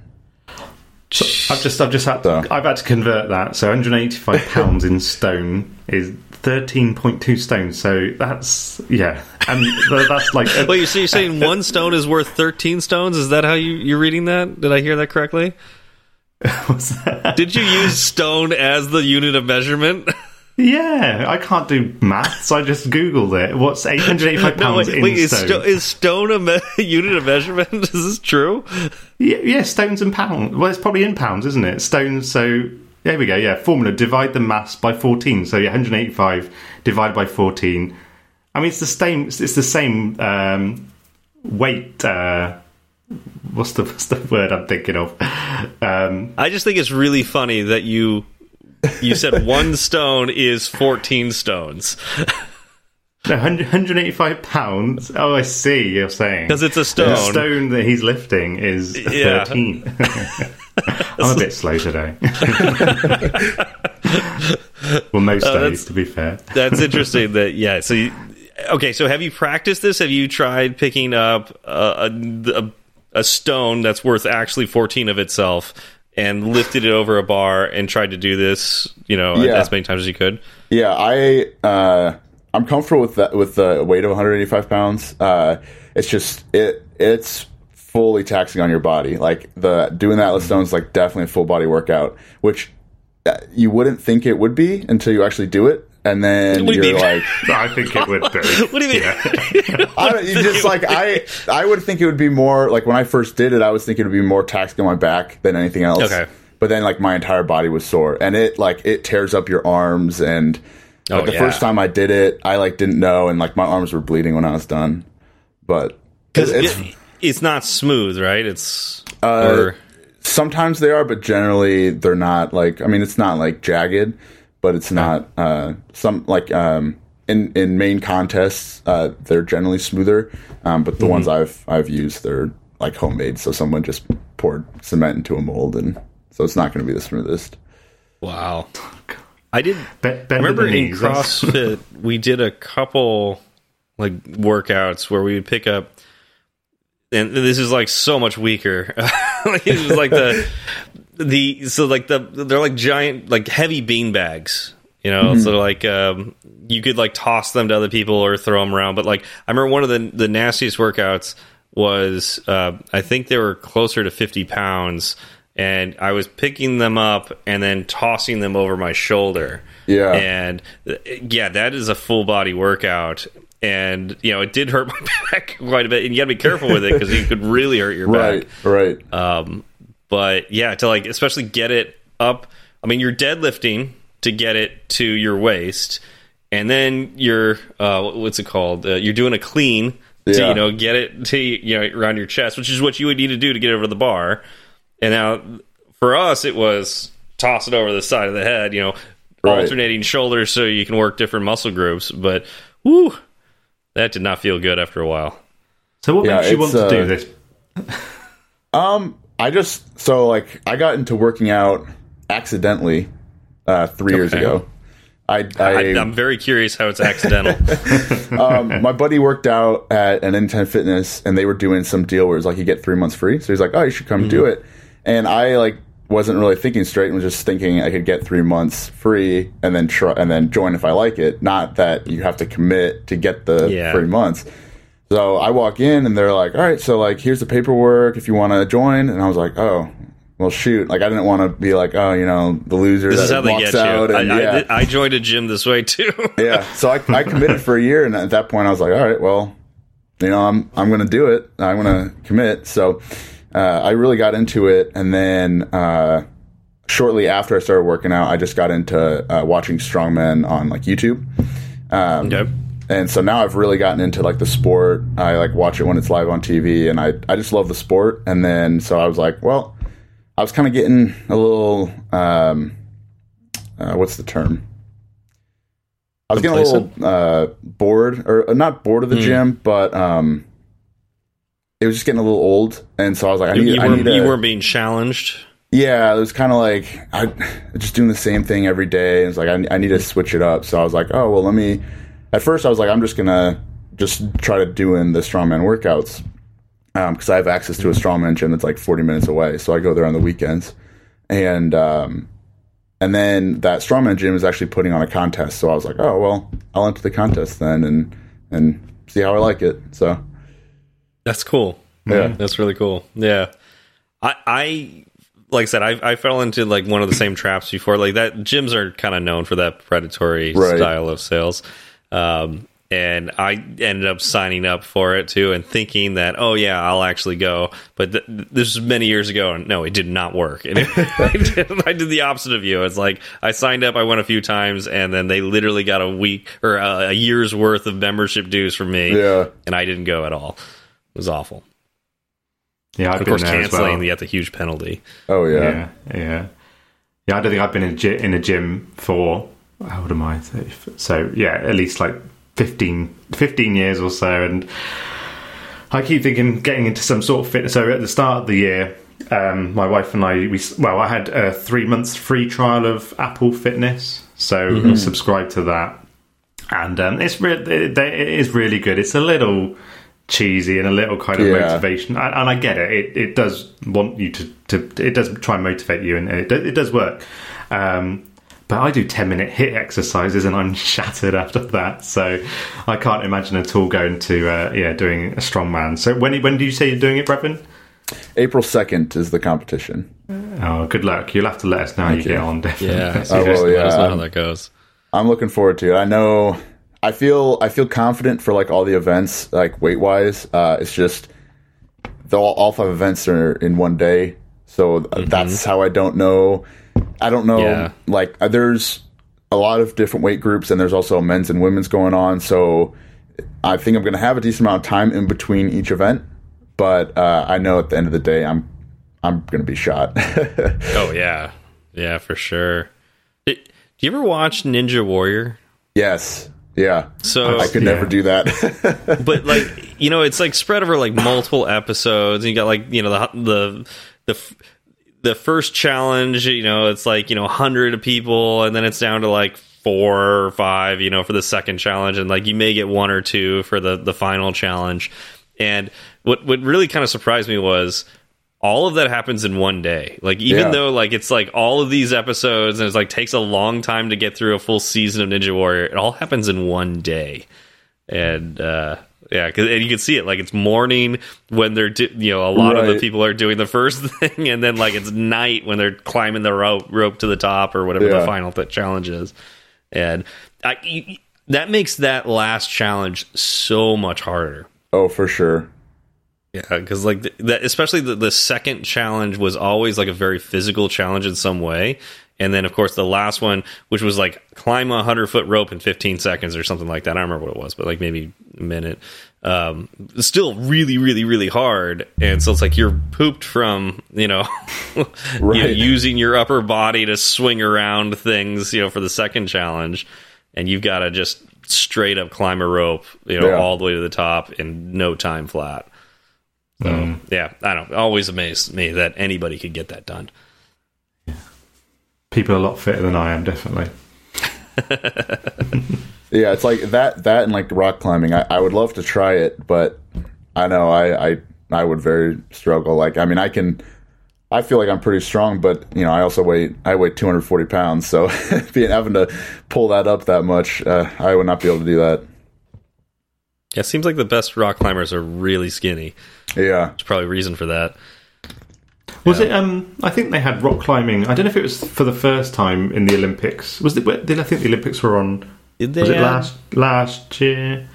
I've just I've just had So- I've had to convert that. So 185 pounds in stone is 13.2 stones. So that's yeah, and that's like a- wait. So you're saying one stone is worth thirteen stones? Is that how you you're reading that? Did I hear that correctly? what's that? Did you use stone as the unit of measurement? Yeah. I can't do maths. I just googled it. What's 885 No, pounds wait, in is, stone? sto- is stone a me- unit of measurement? Is this true? Yeah, yeah, stones and pounds. Well, it's probably in pounds, isn't it? Stones. So there we go. Yeah, formula: divide the mass by fourteen. So yeah, 185 divided by 14. I mean, it's the same. It's the same um, weight. Uh, what's the what's the word I'm thinking of? Um, I just think it's really funny that you you said one stone is 14 stones. No, 185 pounds. Oh, I see. You're saying because it's a The stone. stone that he's lifting is Yeah. 13. I'm a bit slow today. well, most Oh, days, to be fair. That's interesting. That yeah. So you, okay. So have you practiced this? Have you tried picking up a, a, a stone that's worth actually fourteen of itself and lifted it over a bar and tried to do this? You know, Yeah. as many times as you could. Yeah, I uh, I'm comfortable with that with the weight of 185 pounds. Uh, it's just it it's fully taxing on your body. Like the doing that with stones, like definitely a full body workout, which uh, you wouldn't think it would be until you actually do it, and then you're mean? like, I think it would be. What do you mean? I don't, you just like I I would think it would be more like when I first did it, I was thinking it would be more taxing on my back than anything else. Okay. But then like my entire body was sore, and it like it tears up your arms and. Like Oh, the yeah. first time I did it, I like didn't know, and like my arms were bleeding when I was done. But Because it's, it's not smooth, right? It's Uh, or, sometimes they are, but generally they're not. Like I mean, it's not like jagged, but it's not. Uh, some like um, in in main contests, uh, they're generally smoother. Um, but the Mm-hmm. ones I've I've used, they're like homemade. So someone just poured cement into a mold, and so it's not going to be the smoothest. wow. I did. Be- remember in knees, CrossFit we did a couple like workouts where we would pick up, and this is like so much weaker. like, it was like the the so like the they're like giant like heavy bean bags. You know, so like um, you could like toss them to other people or throw them around. But like I remember one of the the nastiest workouts was uh, I think they were closer to fifty pounds, and I was picking them up and then tossing them over my shoulder. Yeah. and uh, yeah, that is a full body workout. And you know, it did hurt my back quite a bit, and you got to be careful with it because you could really hurt your back. Right, right. Um, but yeah, to like especially get it up. I mean, you're deadlifting to get it to your waist, and then you're uh, what's it called? Uh, you're doing a clean to Yeah. you know get it to you know around your chest, which is what you would need to do to get over the bar. And now for us, it was toss it over the side of the head. You know, Right. alternating shoulders so you can work different muscle groups. But whoo, that did not feel good after a while. So, what Yeah, makes you want it's, to do uh, this? Um, I just so like I got into working out accidentally uh, three years ago. I, I, I I'm very curious how it's accidental. um, my buddy worked out at an Anytime Fitness, and they were doing some deal where it's like you get three months free. So he's like, "Oh, you should come do Mm-hmm. it." And I like wasn't really thinking straight, and was just thinking I could get three months free and then try and then join if I like it. Not that you have to commit to get the Yeah. three months. So I walk in, and they're like, "All right, so like here's the paperwork if you want to join." And I was like, "Oh." Well, shoot! Like I didn't want to be like, oh, you know, the loser This that is how they walks get you. out. I, And, I yeah did- I joined a gym this way too. yeah. So I, I committed for a year, and at that point, I was like, all right, well, you know, I'm I'm going to do it. I'm going to commit. So uh, I really got into it, and then uh, shortly after I started working out, I just got into uh, watching strongmen on like YouTube. Um, okay. And so now I've really gotten into like the sport. I like watch it when it's live on TV, and I I just love the sport. And then so I was like, well, I was kind of getting a little um, uh, what's the term? I was getting a little uh, bored, or uh, not bored of the gym, but um, it was just getting a little old, and so I was like, I need, you, I were, need a, you weren't being challenged. yeah, it was kind of like I just doing the same thing every day. It was like I, I need to switch it up. So I was like, oh well, let me. At first, I was like, I'm just gonna just try to do in the strongman workouts because I have access to a strongman gym that's like 40 minutes away. So I go there on the weekends, and um, and then that strongman gym is actually putting on a contest. So I was like, oh well, I'll enter the contest then and and see how I like it. So That's cool. yeah, That's really cool. Yeah. I, I like I said, I, I fell into like one of the same traps before. Like that, gyms are kind of known for that predatory Right. style of sales. Um, and I ended up signing up for it too, and thinking that, oh yeah, I'll actually go. But th this was many years ago, and no, it did not work. And I, did, I did the opposite of you. It's like I signed up, I went a few times, and then they literally got a week or a, a year's worth of membership dues from me, yeah. and I didn't go at all. It was awful. Yeah, I've Of been course, canceling, well. you have the huge penalty. Oh yeah. Yeah, yeah, yeah. I don't think I've been in, gy- in a gym for how old am I? 30 So yeah, at least like 15, 15 years or so, and I keep thinking getting into some sort of fitness. So at the start of the year, um, my wife and I, we well, I had a three months free trial of Apple Fitness, so mm-hmm. subscribe to that, and um, it's re- it, it is really good. It's a little cheesy and a little kind of yeah. motivation, and, and, I get it. it. It does want you to, to it does try and motivate you, and it it does work. Um, but I do 10 minute HIIT exercises and I'm shattered after that. So I can't imagine at all going to, uh, yeah, doing a strongman. So when, when do you say you're doing it, Brevin? April 2nd is the competition. Oh, good luck. You'll have to let us know how you, you, get on, definitely. Yeah, oh, well, yeah. Let us know how that goes. I'm looking forward to it. I know, I feel, I feel confident for like all the events, like weight wise. Uh, it's just, the, all five events are in one day. So mm-hmm. that's how I don't know I don't know. Yeah. Like, uh, there's a lot of different weight groups, and there's also men's and women's going on. So I think I'm going to have a decent amount of time in between each event. But uh, I know at the end of the day, I'm I'm going to be shot. oh yeah, yeah, for sure. do you ever watch Ninja Warrior? Yes. Yeah. So I could yeah. never do that. but like you know, it's like spread over like multiple episodes. And you got like you know the the the the first challenge, you know, it's like, you know, 100 people and then it's down to like four or five, you know, for the second challenge and like you may get one or two for the the final challenge. And what what really kind of surprised me was all of that happens in one day. Like even yeah. though like it's like all of these episodes and it's like takes a long time to get through a full season of Ninja Warrior, it all happens in one day. And uh yeah, cause, and you can see it like it's morning when they're you know a lot right. of the people are doing the first thing, and then like it's night when they're climbing the rope rope to the top or whatever yeah. the final th challenge is, and I, that makes that last challenge so much harder. Oh, for sure. Yeah, because like that, especially the, the second challenge was always like a very physical challenge in some way, and then, of course, the last one, which was like climb a 100 foot rope in 15 seconds or something like that. I don't remember what it was, but like maybe a minute. Um, still really, really, really hard. And so it's like you're pooped from, you know, right. you know, using your upper body to swing around things, you know, for the second challenge. And you've got to just straight up climb a rope, you know, yeah. all the way to the top in no time flat. So, mm. yeah, I don't always amazed me that anybody could get that done people are a lot fitter than I am, definitely. yeah, it's like that. That and like rock climbing. I, I would love to try it, but I know I, I I would very struggle. Like, I mean, I can. I feel like I'm pretty strong, but you know, I also weigh I weigh 240 pounds, so being having to pull that up that much, uh, I would not be able to do that. Yeah, it seems like the best rock climbers are really skinny. Yeah, there's probably a reason for that. Was yeah. it? Um, I think they had rock climbing. I don't know if it was for the first time in the Olympics. Was it? Did I think the Olympics were on? Did they, was it last last year?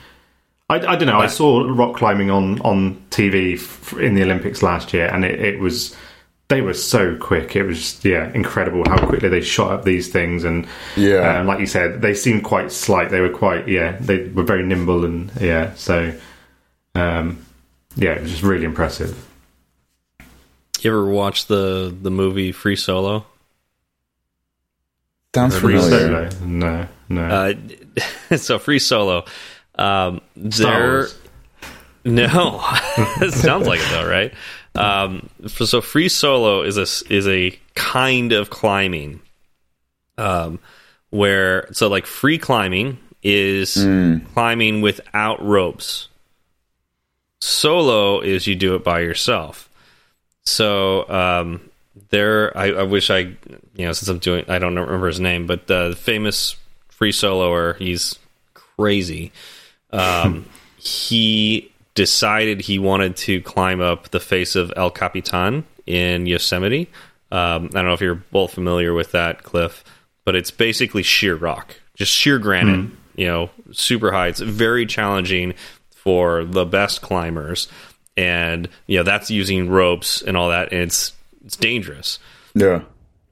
I, I don't know. I saw rock climbing on on TV in the Olympics last year, and it, it was they were so quick. It was yeah incredible how quickly they shot up these things, and yeah, um, like you said, they seemed quite slight. They were quite yeah, they were very nimble and yeah. So um, yeah, it was just really impressive. You ever watch the the movie Free Solo? Sounds Free familiar. No, no. Uh, so Free Solo. Um, there. No, sounds like it though, right? Um, so free solo is a is a kind of climbing, um, where so like free climbing is mm. climbing without ropes. Solo is you do it by yourself. So um, there, I, I, wish I, you know, since I'm doing, I don't remember his name, but uh, the famous free soloer, he's crazy. Um, he decided he wanted to climb up the face of El Capitan in Yosemite. Um, I don't know if you're both familiar with that cliff, but it's basically sheer rock, just sheer granite. Mm. You know, super high. It's very challenging for the best climbers and you know that's using ropes and all that and it's it's dangerous. Yeah.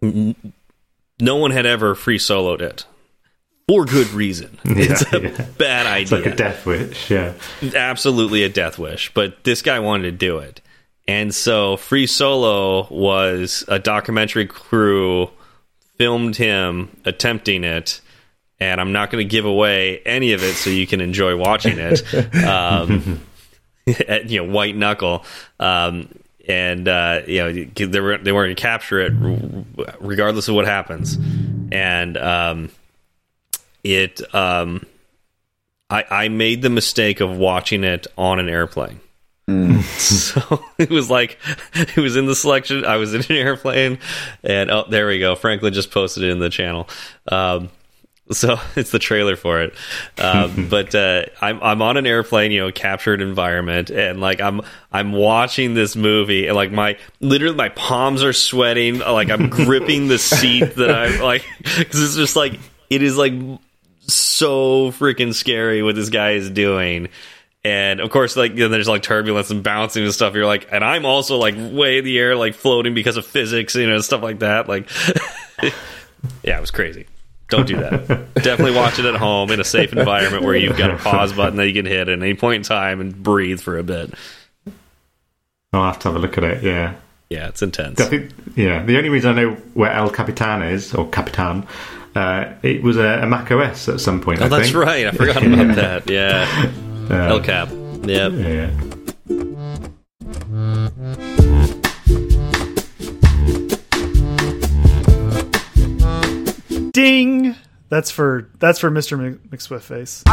No one had ever free soloed it. For good reason. Yeah, it's a yeah. bad idea it's like a death wish yeah. Absolutely a death wish but this guy wanted to do it. And so free solo was a documentary crew filmed him attempting it and I'm not going to give away any of it so you can enjoy watching it. Um, at, you know, white knuckle. Um, and uh, you know they were they weren't going to capture it regardless of what happens, and um, it um, I I made the mistake of watching it on an airplane. Mm. so it was like it was in the selection. I was in an airplane, and oh, there we go. Franklin just posted it in the channel. Um, so it's the trailer for it. Um, but uh, I'm I'm on an airplane, you know, captured environment, and like I'm I'm watching this movie, and like my literally my palms are sweating, like I'm gripping the seat that I'm like because it's just like it is like so freaking scary what this guy is doing. And of course, like you know, there's like turbulence and bouncing and stuff. You're like, and I'm also like way in the air, like floating because of physics, you know, stuff like that. Like, yeah, it was crazy. Don't do that. Definitely watch it at home in a safe environment where you've got a pause button that you can hit at any point in time and breathe for a bit. I'll have to have a look at it. Yeah, yeah, it's intense. I think, yeah, the only reason I know where El Capitan is or Capitan, uh, it was a, a, Mac OS at some point. Oh, I that's think. right. I forgot about that. Yeah, uh, El Cap. Yep. Yeah. Ding. That's for that's for Mr. McSwift face.